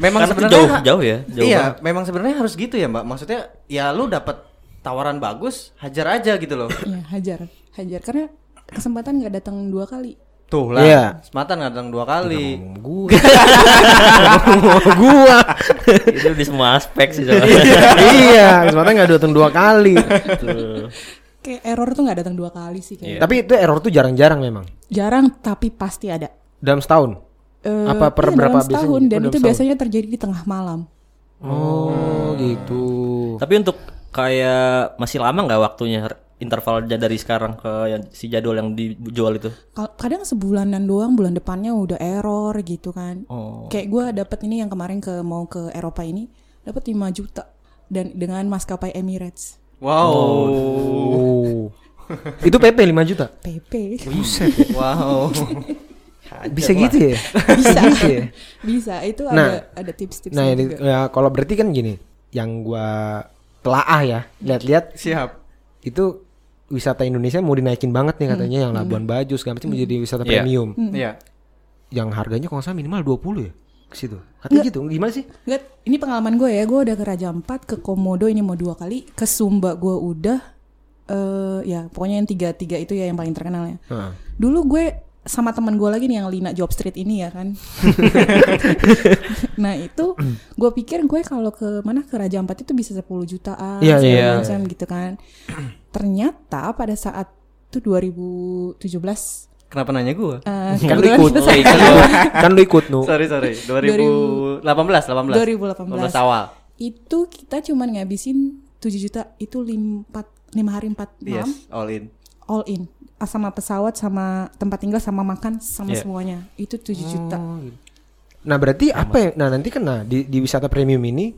Speaker 2: Memang sebenarnya
Speaker 1: jauh jauh ya. Jauh
Speaker 2: iya,
Speaker 1: banget.
Speaker 2: memang sebenarnya harus gitu ya, Mbak. Maksudnya ya lu dapat tawaran bagus, hajar aja gitu loh.
Speaker 4: Iya hajar hajar karena kesempatan nggak datang dua kali.
Speaker 2: Tuh lah.
Speaker 3: Iya.
Speaker 2: Sematan datang dua kali.
Speaker 3: Gua. gua.
Speaker 1: itu di semua aspek sih soalnya.
Speaker 3: iya, kesempatan nggak datang dua kali.
Speaker 1: Tuh.
Speaker 4: Kayak error tuh nggak datang dua kali sih kayak.
Speaker 3: Tapi itu error tuh jarang-jarang memang.
Speaker 4: Jarang tapi pasti ada.
Speaker 3: Dalam setahun.
Speaker 4: Eh,
Speaker 3: Apa per
Speaker 4: iya,
Speaker 3: berapa
Speaker 4: dalam setahun
Speaker 3: biasanya?
Speaker 4: dan
Speaker 3: Oh,
Speaker 4: itu
Speaker 3: setahun.
Speaker 4: biasanya terjadi di tengah malam.
Speaker 3: Oh, gitu.
Speaker 1: Tapi untuk kayak masih lama nggak waktunya interval dari sekarang ke yang si jadwal yang dijual itu?
Speaker 4: Kadang sebulanan doang, bulan depannya udah error gitu kan.
Speaker 1: Oh.
Speaker 4: Kayak gue dapet ini yang kemarin ke mau ke Eropa ini dapat 5 juta dan dengan maskapai Emirates
Speaker 2: Wow.
Speaker 3: Oh. itu PP 5 juta.
Speaker 4: PP
Speaker 2: Wow.
Speaker 3: Bisa gitu ya?
Speaker 4: bisa
Speaker 3: Gitu ya?
Speaker 4: bisa itu
Speaker 3: Nah.
Speaker 4: ada ada tips-tipsnya
Speaker 3: Nah, ini,
Speaker 4: juga.
Speaker 3: ya, kalau berarti kan gini, yang gua telaah ya, lihat-lihat
Speaker 2: Siap.
Speaker 3: itu wisata Indonesia mau dinaikin banget nih katanya yang Labuan Bajo segala macam menjadi wisata
Speaker 1: Iya.
Speaker 3: premium.
Speaker 2: Iya.
Speaker 3: Yang harganya kalau nggak salah minimal 20 ya ke situ. Katanya gitu. Gimana sih?
Speaker 4: Nggak, ini pengalaman gue ya gue udah ke Raja Ampat ke Komodo ini mau dua kali ke Sumba gue udah eh ya pokoknya yang tiga tiga itu ya yang paling terkenal ya
Speaker 3: Heeh.
Speaker 4: dulu gue sama teman gue lagi nih yang Lina Job Street ini ya kan. nah itu gue pikir gue kalau ke mana ke Raja Ampat itu bisa 10 jutaan segala
Speaker 3: iya.
Speaker 4: macam gitu kan. Ternyata pada saat itu 2017
Speaker 2: Kenapa nanya gua?
Speaker 4: eh,
Speaker 3: kan lu ikut
Speaker 4: kita
Speaker 3: kan lu, kan lu ikut nu
Speaker 2: sorry sorry 2018 18
Speaker 4: 2018.
Speaker 2: 18 awal
Speaker 4: itu kita cuman ngabisin 7 juta itu 5 lima hari 4 malam
Speaker 2: yes all in
Speaker 4: all in Ah, sama pesawat sama tempat tinggal sama makan sama
Speaker 1: Iya.
Speaker 4: semuanya itu 7 juta
Speaker 3: Nah berarti apa ya? Nah nanti kan nah di, di wisata premium ini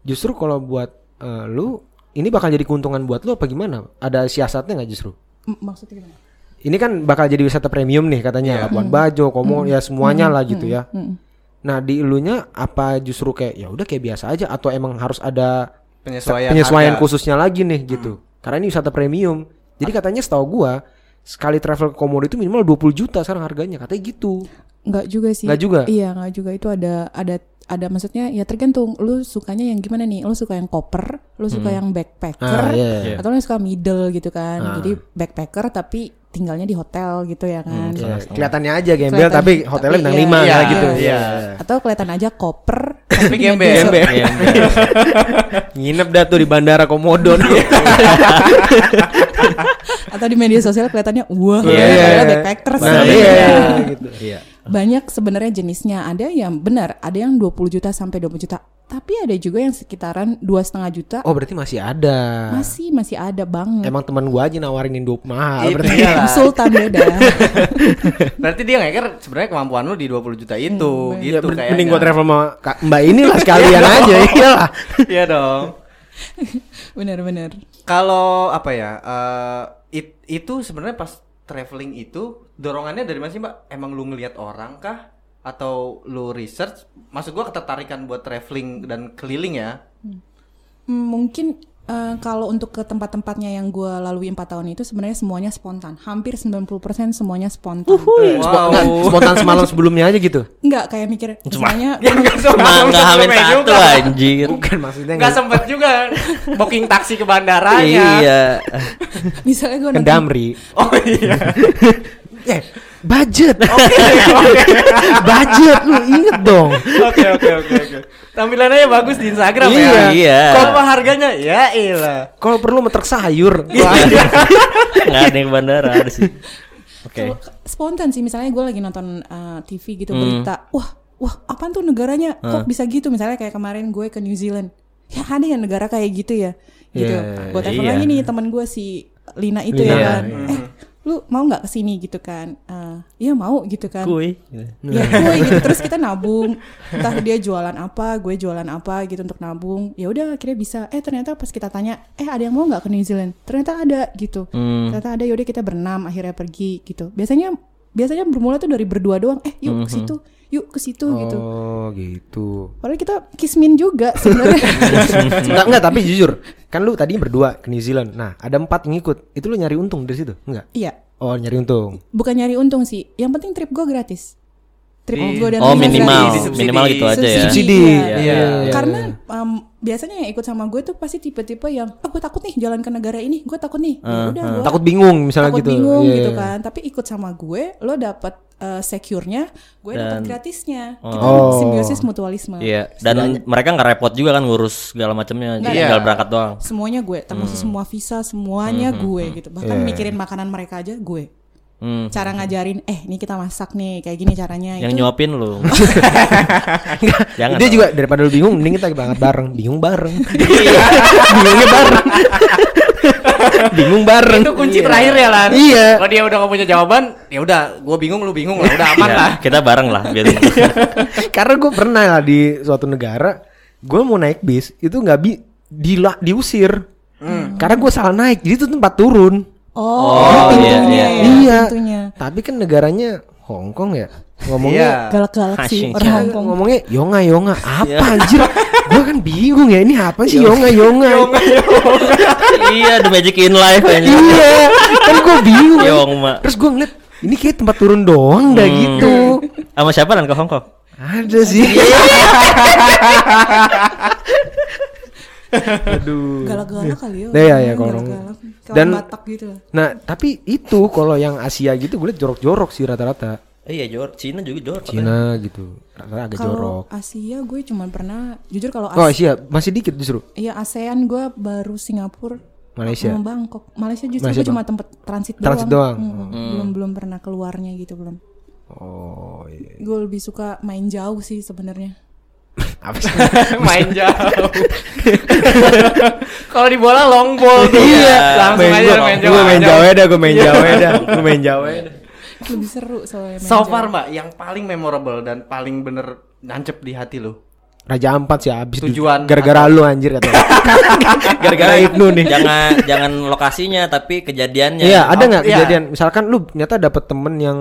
Speaker 3: justru kalau buat eh, lu ini bakal jadi keuntungan buat lu apa gimana? Ada siasatnya nggak justru?
Speaker 4: M- maksudnya gimana
Speaker 3: Ini kan bakal jadi wisata premium nih katanya Labuan Bajo, Komo ya semuanya lah gitu ya.
Speaker 4: Mm-mm.
Speaker 3: Nah di elunya apa justru kayak ya udah kayak biasa aja atau emang harus ada
Speaker 2: penyesuaian
Speaker 3: penyesuaian
Speaker 2: harga.
Speaker 3: khususnya lagi nih gitu? Karena ini wisata premium. Jadi katanya setahu gua sekali travel ke Komodo itu minimal 20 juta sekarang harganya katanya gitu.
Speaker 4: Enggak juga sih.
Speaker 3: Nggak juga?
Speaker 4: Iya, enggak juga. Itu ada ada ada maksudnya ya tergantung lu sukanya yang gimana nih. Lu suka yang koper, lu suka yang backpacker
Speaker 3: Ah, iya, iya.
Speaker 4: atau lu suka middle gitu kan. Jadi backpacker tapi tinggalnya di hotel gitu ya kan.
Speaker 3: Ya, kelihatannya aja gembel
Speaker 4: Kelihatan,
Speaker 3: tapi hotelnya bintang
Speaker 4: iya,
Speaker 3: 5
Speaker 2: iya,
Speaker 3: kayak gitu.
Speaker 2: iya.
Speaker 4: Atau kelihatan aja koper
Speaker 2: tapi gembel
Speaker 3: Gembel.
Speaker 1: Iya,
Speaker 3: Nginep dah tuh di bandara Komodo.
Speaker 4: atau di media sosial kelihatannya wah,
Speaker 3: Iya,
Speaker 4: padahal
Speaker 3: iya.
Speaker 4: backpacker
Speaker 3: Nah,
Speaker 4: sih.
Speaker 3: iya, gitu.
Speaker 1: Iya.
Speaker 4: Banyak sebenarnya jenisnya. Ada yang benar, ada yang 20 juta sampai 20 juta. Tapi ada juga yang sekitaran dua setengah juta.
Speaker 3: Oh, berarti masih ada.
Speaker 4: Masih masih ada banget.
Speaker 3: Emang teman gua aja nawarinin 20 mahal
Speaker 2: Itu
Speaker 3: berarti.
Speaker 2: dia lah.
Speaker 4: Sultan beda.
Speaker 2: berarti dia ngeker sebenarnya kemampuan lu di 20 juta itu
Speaker 3: Ya,
Speaker 2: gitu
Speaker 3: men-
Speaker 2: kayaknya
Speaker 3: mending gua travel sama Mbak inilah sekalian aja iyalah.
Speaker 2: iya dong
Speaker 4: Bener-bener.
Speaker 2: Kalau apa ya? eh, it- itu sebenarnya pas traveling itu dorongannya dari mana sih, Mbak? Emang lu ngelihat orang kah atau lu research? Maksud gua ketertarikan buat traveling dan keliling ya?
Speaker 4: Hmm, Mungkin eh, kalau untuk ke tempat-tempatnya yang gue lalui empat tahun itu sebenarnya semuanya spontan. Hampir 90% semuanya spontan.
Speaker 3: Spo- nggak, spontan semalam sebelumnya aja gitu.
Speaker 4: Enggak kayak mikir semuanya
Speaker 2: Ya enggak
Speaker 1: hamil satu anjir.
Speaker 3: Bukan maksudnya
Speaker 2: Enggak sempet juga booking taksi ke bandaranya.
Speaker 1: Iya.
Speaker 4: misalnya gue
Speaker 3: Kan Damri.
Speaker 2: Oh iya.
Speaker 3: Eh, budget. budget lu inget dong.
Speaker 2: Oke oke oke oke. Tampilannya bagus di Instagram
Speaker 3: Iya.
Speaker 2: ya.
Speaker 1: Iya.
Speaker 2: Kalau apa harganya? Ya ilah.
Speaker 3: Kalau perlu metrek sayur.
Speaker 1: Nggak ada yang bandara ada sih. Oke.
Speaker 4: Kalau spontan sih misalnya gue lagi nonton uh, TV gitu berita wah wah apaan tuh negaranya kok bisa gitu misalnya kayak kemarin gue ke New Zealand ya ada yang negara kayak gitu ya gitu
Speaker 3: Iya,
Speaker 4: gue telepon
Speaker 1: iya.
Speaker 4: lagi nih teman gue si Lina itu
Speaker 3: Lina,
Speaker 4: ya kan
Speaker 3: iya.
Speaker 4: eh lu mau nggak ke sini gitu kan Eh, iya mau gitu kan
Speaker 1: Kui.
Speaker 4: ya gue gitu terus kita nabung entah dia jualan apa gue jualan apa gitu untuk nabung ya udah akhirnya bisa eh ternyata pas kita tanya eh ada yang mau nggak ke New Zealand ternyata ada gitu
Speaker 1: Hmm.
Speaker 4: ternyata ada yaudah kita berenam akhirnya pergi gitu biasanya biasanya bermula tuh dari berdua doang eh yuk ke situ yuk ke situ gitu
Speaker 3: Oh, gitu.
Speaker 4: padahal kita kismin juga sebenarnya
Speaker 3: enggak, enggak, tapi jujur. Kan lu tadi berdua ke New Zealand. Nah, ada empat yang ikut. Itu lu nyari untung dari situ? Enggak.
Speaker 4: iya
Speaker 3: Oh, nyari untung.
Speaker 4: bukan nyari untung sih yang penting trip gue gratis trip
Speaker 2: Di-
Speaker 4: gue dan
Speaker 1: Oh minimal,
Speaker 4: gratis.
Speaker 2: Subsidi.
Speaker 1: minimal gitu aja ya.
Speaker 3: Subsidi.
Speaker 4: Iya.
Speaker 2: Iya.
Speaker 4: Karena um, biasanya yang ikut sama gue tuh pasti tipe-tipe yang, oh gue takut nih jalan ke negara ini, gue takut nih. Ya udah gue
Speaker 3: Takut bingung misalnya
Speaker 4: takut
Speaker 3: gitu.
Speaker 4: bingung
Speaker 3: Iya,
Speaker 4: gitu
Speaker 3: iya.
Speaker 4: kan. Tapi ikut sama gue, lo dapet uh, secure-nya, gue dapet
Speaker 1: Dan-
Speaker 4: gratisnya. Kita
Speaker 3: Oh.
Speaker 4: simbiosis mutualisme.
Speaker 1: Iya. Dan mereka nggak repot juga kan ngurus segala macamnya. Jadi
Speaker 2: Iya.
Speaker 1: tinggal berangkat doang.
Speaker 4: Semuanya gue, termasuk semua visa, semuanya gue gitu. Bahkan
Speaker 3: Iya.
Speaker 4: mikirin makanan mereka aja gue.
Speaker 1: Hmm.
Speaker 4: Cara ngajarin, eh ini kita masak nih, kayak gini caranya.
Speaker 1: Yang
Speaker 4: itu
Speaker 1: nyuapin lu. Jangan.
Speaker 3: Dia juga daripada lu bingung mending kita berangkat bareng. Bingung bareng. Bingungnya bareng. bingung bareng.
Speaker 2: Itu kunci terakhir ya Lan.
Speaker 3: Iya.
Speaker 2: Kalau dia udah gak punya jawaban, ya udah, gue bingung, lu bingung lah, udah aman
Speaker 1: Iya,
Speaker 2: lah.
Speaker 1: Kita bareng lah biar.
Speaker 3: Karena gue pernah lah di suatu negara, gue mau naik bis itu nggak bi dila diusir. Karena gue salah naik, jadi itu tempat turun.
Speaker 4: Oh,
Speaker 1: Oh,
Speaker 4: pintunya
Speaker 1: iya,
Speaker 4: ya,
Speaker 3: iya.
Speaker 4: pintunya.
Speaker 3: Tapi kan negaranya Hong Kong ya.
Speaker 2: Iya.
Speaker 3: Ngomongnya
Speaker 4: Galak-galak sih orang Hong Kong.
Speaker 3: ngomongnya yonga yonga apa anjir? gue kan bingung ya ini apa sih yonga yonga?
Speaker 1: iya, the magic in life aja.
Speaker 3: iya, kan gue bingung.
Speaker 1: Yongma.
Speaker 3: Terus gue ngeliat ini kayak tempat turun doang dah gitu.
Speaker 1: Sama siapa lan ke Hong Kong?
Speaker 3: Ada sih. Aduh.
Speaker 4: Galak-galak kali ya.
Speaker 3: Nah, iya, iya,
Speaker 4: orangnya
Speaker 3: kalau orang- Dan-
Speaker 4: Batak gitu.
Speaker 3: Nah, tapi itu kalau yang Asia gitu gue liat jorok-jorok sih rata-rata.
Speaker 1: Iya, jor, Cina juga jor.
Speaker 3: Cina gitu. Rata-rata agak jorok.
Speaker 4: Kalau Asia gue cuma pernah jujur kalau
Speaker 3: Oh,
Speaker 4: Asia,
Speaker 3: Asia masih dikit justru.
Speaker 4: iya ASEAN gue baru Singapura
Speaker 3: Malaysia.
Speaker 4: sama Bangkok. Malaysia justru
Speaker 3: Malaysia
Speaker 4: gue cuma tempat transit doang.
Speaker 3: Transit doang.
Speaker 4: Mm, Belum belum pernah keluarnya gitu belum.
Speaker 3: Oh, iya.
Speaker 4: Gue lebih suka main jauh sih sebenarnya.
Speaker 3: Apa sih?
Speaker 2: main jauh. Kalau di bola long ball tuh. Langsung
Speaker 3: Main
Speaker 2: aja
Speaker 3: gua-
Speaker 2: main jauh.
Speaker 3: Gue main jauh ya dah, gue main jauh ya dah. Gue main jauh ya dah.
Speaker 4: Lebih seru soalnya main
Speaker 2: So far mbak, yang paling memorable dan paling bener nancep di hati lo.
Speaker 3: Raja Ampat sih habis.
Speaker 2: Tujuan
Speaker 3: gara-gara lu anjir kata.
Speaker 1: Gara-gara
Speaker 3: Ibnu nih.
Speaker 1: Jangan jangan lokasinya tapi kejadiannya.
Speaker 3: Iya, ada
Speaker 2: Oh,
Speaker 3: nggak
Speaker 2: iya.
Speaker 3: kejadian misalkan lu ternyata dapet temen yang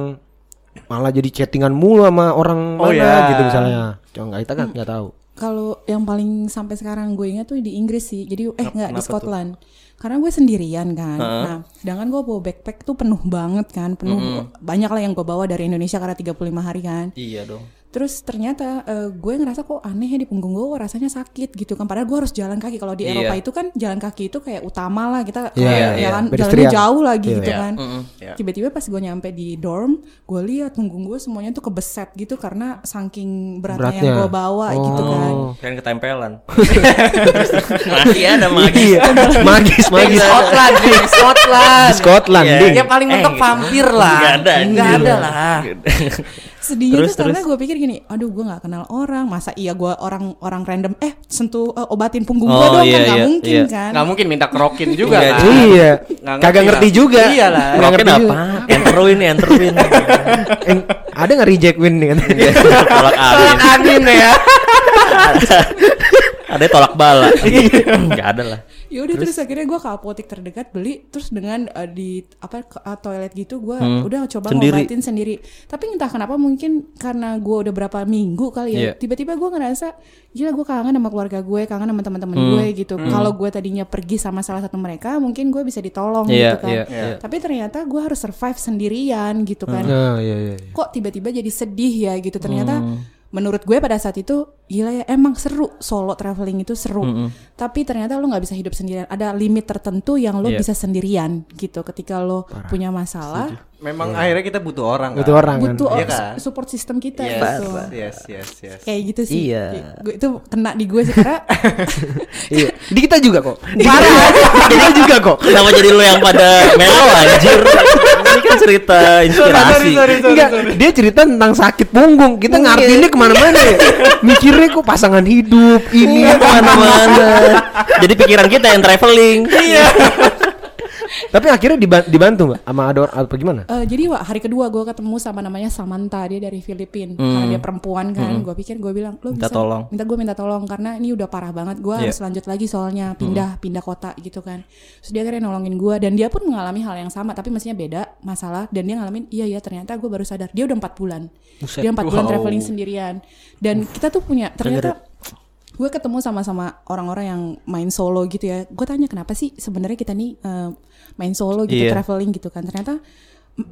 Speaker 3: malah jadi chattingan mulu sama orang
Speaker 2: Oh,
Speaker 3: mana
Speaker 2: iya.
Speaker 3: gitu misalnya. Coba nggak kita kan nggak tahu.
Speaker 4: Kalau yang paling sampai sekarang gue ingat tuh di Inggris sih. Jadi eh nggak di Scotland. Karena gue sendirian kan. Nah, sedangkan gue bawa backpack tuh penuh banget kan, penuh banyak lah yang gue bawa dari Indonesia karena 35 hari kan.
Speaker 1: Iya dong.
Speaker 4: Terus ternyata eh, gue ngerasa kok aneh ya di punggung gue rasanya sakit gitu kan. Padahal gue harus jalan kaki. Kalau di
Speaker 1: Iya.
Speaker 4: Eropa itu kan jalan kaki itu kayak utama lah kita
Speaker 3: Iya,
Speaker 4: kayak
Speaker 3: iya.
Speaker 4: jalan
Speaker 3: Pedestrian.
Speaker 4: jalannya jauh lagi
Speaker 3: Iya.
Speaker 4: gitu
Speaker 2: Iya.
Speaker 4: kan.
Speaker 2: Iya.
Speaker 4: Tiba-tiba pas gue nyampe di dorm, gue lihat punggung gue semuanya tuh kebeset gitu karena saking beratnya,
Speaker 3: Beratnya.
Speaker 4: yang gue bawa gitu kan.
Speaker 3: Oh.
Speaker 1: Kan ketempelan. Masih ada magis.
Speaker 3: Iya. magis, magis.
Speaker 2: Scotland, di Scotland.
Speaker 3: Di Scotland, ding.
Speaker 2: Ya paling mentok
Speaker 1: Eh,
Speaker 2: vampir lah.
Speaker 1: nggak ada,
Speaker 2: Nggak
Speaker 1: anjir.
Speaker 2: ada lah.
Speaker 4: Sedihnya
Speaker 1: Terus,
Speaker 4: tuh karena gue pikir gini, aduh gue nggak kenal orang, masa iya gue orang orang random, eh sentuh eh, obatin punggung gue
Speaker 1: Oh,
Speaker 4: dong
Speaker 1: iya,
Speaker 4: kan nggak
Speaker 1: iya,
Speaker 4: mungkin
Speaker 1: iya.
Speaker 4: kan?
Speaker 2: Nggak mungkin minta kerokin juga
Speaker 1: Iya,
Speaker 2: kan.
Speaker 3: Iya. Kagak ngerti
Speaker 2: lah.
Speaker 3: juga.
Speaker 2: Iya lah.
Speaker 3: Nggak ngerti
Speaker 1: apa? Enterwin enterwin.
Speaker 3: En- ada nggak reject win nih kan?
Speaker 1: tolak angin.
Speaker 2: Tolak angin ya.
Speaker 1: Ada tolak bala. Enggak ada lah.
Speaker 4: Ya udah terus, akhirnya gue ke apotek terdekat beli terus dengan eh, di apa ke eh, toilet gitu gue
Speaker 1: Hmm.
Speaker 4: udah coba
Speaker 1: Sendiri.
Speaker 4: ngobatin sendiri. Tapi entah kenapa mungkin karena gue udah berapa minggu kali ya
Speaker 1: Iya.
Speaker 4: tiba-tiba gue ngerasa gila gue kangen sama keluarga gue, kangen sama teman-teman
Speaker 1: Hmm.
Speaker 4: gue gitu. Kalau gue tadinya pergi sama salah satu mereka mungkin gue bisa ditolong
Speaker 1: Iya,
Speaker 4: gitu kan.
Speaker 1: iya, iya.
Speaker 4: Tapi ternyata gue harus survive sendirian gitu kan.
Speaker 3: Iya iya. iya.
Speaker 4: Kok tiba-tiba jadi sedih ya gitu ternyata.
Speaker 1: Hmm.
Speaker 4: Menurut gue pada saat itu gila ya emang seru solo traveling itu seru. Tapi ternyata lo nggak bisa hidup sendirian. Ada limit tertentu yang lo
Speaker 1: Iya.
Speaker 4: bisa sendirian gitu. Ketika lo punya masalah,
Speaker 2: Memang akhirnya kita butuh orang.
Speaker 3: Itu
Speaker 2: kan?
Speaker 3: orang kan.
Speaker 4: butuh
Speaker 2: Iya
Speaker 4: or-
Speaker 2: kan?
Speaker 4: support system kita
Speaker 2: Yes,
Speaker 4: gitu.
Speaker 2: yes, yes, yes.
Speaker 4: Kayak gitu sih.
Speaker 1: Iya.
Speaker 4: Gue itu kena di gue sih karena
Speaker 3: Iya. Di kita juga kok. Parah. Di kita juga kok.
Speaker 1: Kenapa jadi lo yang pada melo anjir? Ini kan cerita inspirasi.
Speaker 3: Enggak, dia cerita tentang sakit punggung. Kita ngartinnya ke mana-mana ya. Mikirnya kok pasangan hidup ini
Speaker 1: Iya ke mana-mana. Jadi pikiran kita yang traveling. Iya.
Speaker 3: Tapi akhirnya diba- dibantu nggak sama ada orang apa gimana?
Speaker 4: Eh, jadi wah, hari kedua gue ketemu sama namanya Samantha dia dari Filipina karena dia perempuan kan gue pikir gue bilang lo
Speaker 1: Hmm. Minta
Speaker 4: bisa
Speaker 1: tolong.
Speaker 4: minta gue minta tolong karena ini udah parah banget gue
Speaker 1: Iya.
Speaker 4: harus lanjut lagi soalnya pindah
Speaker 1: Hmm.
Speaker 4: pindah kota gitu kan terus dia akhirnya nolongin gue dan dia pun mengalami hal yang sama tapi mestinya beda masalah dan dia ngalamin iya ya ternyata gue baru sadar dia udah empat bulan
Speaker 1: Buset.
Speaker 4: dia empat bulan
Speaker 2: Wow.
Speaker 4: traveling sendirian dan kita tuh punya ternyata gue ketemu sama-sama orang-orang yang main solo gitu ya. Gue tanya kenapa sih sebenarnya kita nih eh, main solo gitu
Speaker 1: Iya.
Speaker 4: traveling gitu kan? Ternyata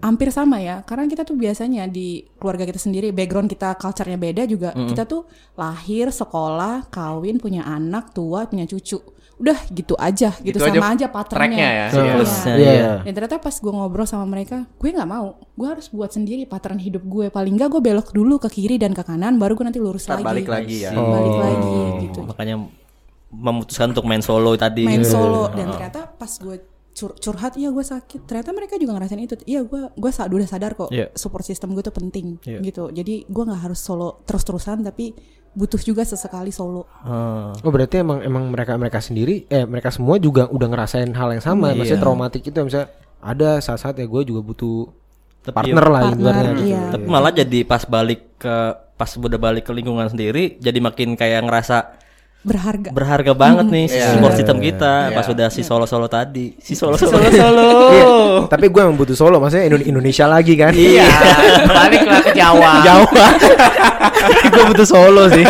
Speaker 4: hampir sama ya karena kita tuh biasanya di keluarga kita sendiri background kita culture-nya beda juga. Kita tuh lahir sekolah kawin punya anak tua punya cucu udah gitu aja gitu,
Speaker 2: Gitu
Speaker 4: sama
Speaker 2: aja
Speaker 4: aja patternnya
Speaker 2: tracknya ya.
Speaker 4: Siklusnya.
Speaker 1: Iya.
Speaker 3: Iya.
Speaker 4: Dan ternyata pas gue ngobrol sama mereka, gue nggak mau. Gue harus buat sendiri pattern hidup gue. Paling nggak gue belok dulu ke kiri dan ke kanan, baru gue nanti lurus
Speaker 2: Ntar
Speaker 4: lagi.
Speaker 2: balik lagi ya.
Speaker 4: Balik lagi gitu.
Speaker 1: Makanya memutuskan untuk main solo tadi.
Speaker 4: Main solo dan ternyata pas gue cur- curhat, iya gue sakit. Ternyata mereka juga ngerasain itu. Iya gue gue sa- udah sadar kok
Speaker 1: Iya.
Speaker 4: support system gue tuh penting
Speaker 1: Iya.
Speaker 4: gitu. Jadi gue nggak harus solo terus-terusan, tapi butuh juga sesekali solo.
Speaker 1: Ah.
Speaker 3: Oh berarti emang emang mereka mereka sendiri eh mereka semua juga udah ngerasain hal yang sama,
Speaker 1: Iya.
Speaker 3: maksudnya traumatik itu misalnya ada saat-saat ya gue juga butuh
Speaker 1: Tapi
Speaker 3: partner lah
Speaker 4: Partner,
Speaker 3: ibaratnya gitu.
Speaker 4: iya.
Speaker 1: Tapi malah jadi pas balik ke pas udah balik ke lingkungan sendiri jadi makin kayak ngerasa
Speaker 4: Berharga.
Speaker 1: berharga banget nih si
Speaker 2: Iya.
Speaker 1: support system kita
Speaker 2: Iya.
Speaker 1: pas udah si solo-solo tadi. Si solo-solo.
Speaker 3: Iya, tapi gue emang butuh solo, maksudnya Indo- Indonesia lagi kan?
Speaker 2: Iya, baliklah ke Jawa.
Speaker 3: Jawa. gue butuh solo sih.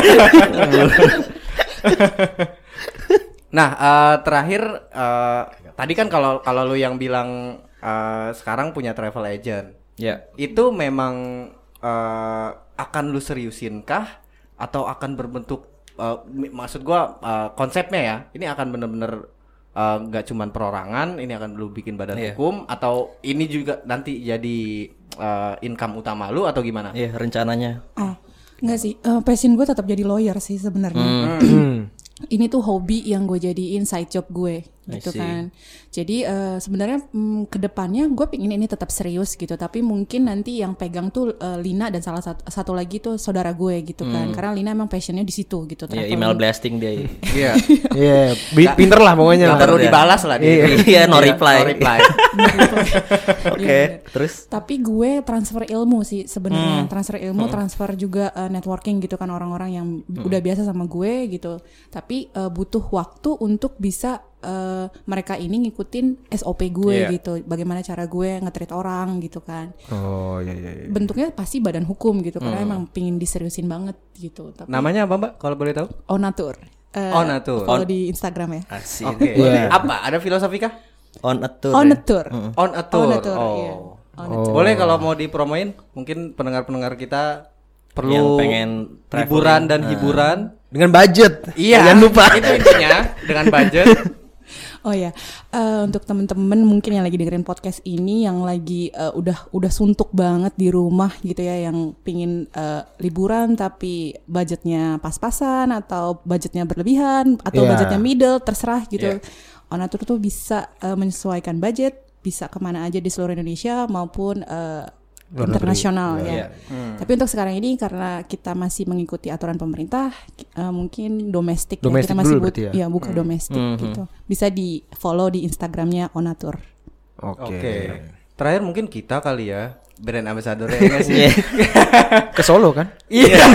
Speaker 2: Nah, eh, terakhir eh, tadi kan kalau kalau lu yang bilang eh, sekarang punya travel agent,
Speaker 1: Ya.
Speaker 2: itu memang eh, akan lu seriusin kah atau akan berbentuk uh, maksud gua uh, konsepnya ya, ini akan bener-bener uh, nggak cuman perorangan, ini akan lu bikin badan
Speaker 1: Iya.
Speaker 2: hukum atau ini juga nanti jadi uh, income utama lu atau gimana?
Speaker 1: Iya rencananya.
Speaker 4: Oh, enggak sih. Eh, passion gue tetap jadi lawyer sih sebenarnya.
Speaker 3: Hmm.
Speaker 4: Ini tuh hobi yang gue jadiin side job gue gitu kan. Jadi eh, sebenarnya mm, ke depannya gue pingin ini tetap serius gitu. Tapi mungkin nanti yang pegang tuh eh, Lina dan salah satu, satu lagi tuh saudara gue gitu kan. Karena Lina emang passionnya di situ gitu.
Speaker 1: Hmm. Iya email blasting dia.
Speaker 2: Iya.
Speaker 3: Iya, pinter lah pokoknya. Lah.
Speaker 2: perlu
Speaker 1: Iya.
Speaker 2: dibalas lah dia.
Speaker 1: Iya, no reply.
Speaker 2: No reply.
Speaker 1: Oke.
Speaker 4: Iya.
Speaker 1: Terus
Speaker 4: Tapi gue transfer ilmu sih sebenarnya
Speaker 1: Hmm.
Speaker 4: transfer ilmu, transfer juga uh, networking gitu kan orang-orang yang
Speaker 1: Hmm.
Speaker 4: udah biasa sama gue gitu. Tapi uh, butuh waktu untuk bisa uh, mereka ini ngikutin SOP gue
Speaker 2: Iya.
Speaker 4: gitu. Bagaimana cara gue nge-treat orang gitu kan.
Speaker 3: Oh iya iya. iya.
Speaker 4: Bentuknya pasti badan hukum gitu
Speaker 1: Hmm.
Speaker 4: karena emang pingin diseriusin banget gitu. Tapi
Speaker 2: Namanya apa Mbak kalau boleh tahu?
Speaker 4: Onatur. Uh,
Speaker 2: Onatur.
Speaker 4: Follow di Instagram ya.
Speaker 1: asik.
Speaker 2: Oke.
Speaker 3: Iya.
Speaker 2: Apa? Ada filosofi kah?
Speaker 1: On a tour. ya?
Speaker 4: Onatur.
Speaker 2: On a tour.
Speaker 4: Onatur,
Speaker 2: oh.
Speaker 4: iya. Onatur.
Speaker 2: Boleh kalau mau dipromoin, mungkin pendengar-pendengar kita perlu
Speaker 1: Yang pengen traveling.
Speaker 2: liburan dan hiburan.
Speaker 3: Dengan budget.
Speaker 2: Iya.
Speaker 3: Jangan lupa.
Speaker 2: Itu intinya dengan budget.
Speaker 4: Oh ya, Eh, untuk temen-temen mungkin yang lagi dengerin podcast ini, yang lagi eh, udah udah suntuk banget di rumah gitu ya, yang pingin eh, liburan tapi budgetnya pas-pasan atau budgetnya berlebihan atau
Speaker 3: Iya.
Speaker 4: budgetnya middle, terserah gitu.
Speaker 2: Iya.
Speaker 4: Onatur tuh bisa eh, menyesuaikan budget, bisa ke mana aja di seluruh Indonesia maupun eh, internasional ya. Tapi untuk sekarang ini karena kita masih mengikuti aturan pemerintah, eh, mungkin domestik, ya. Kita masih
Speaker 3: dulu
Speaker 4: but-
Speaker 3: berarti ya?
Speaker 4: ya buka domestik gitu. Bisa di follow di Instagramnya Onatur.
Speaker 3: Oke.
Speaker 2: Oke. Terakhir mungkin kita kali ya brand ambassador ya sih?
Speaker 1: Iya.
Speaker 3: Ke Solo kan?
Speaker 2: Iya.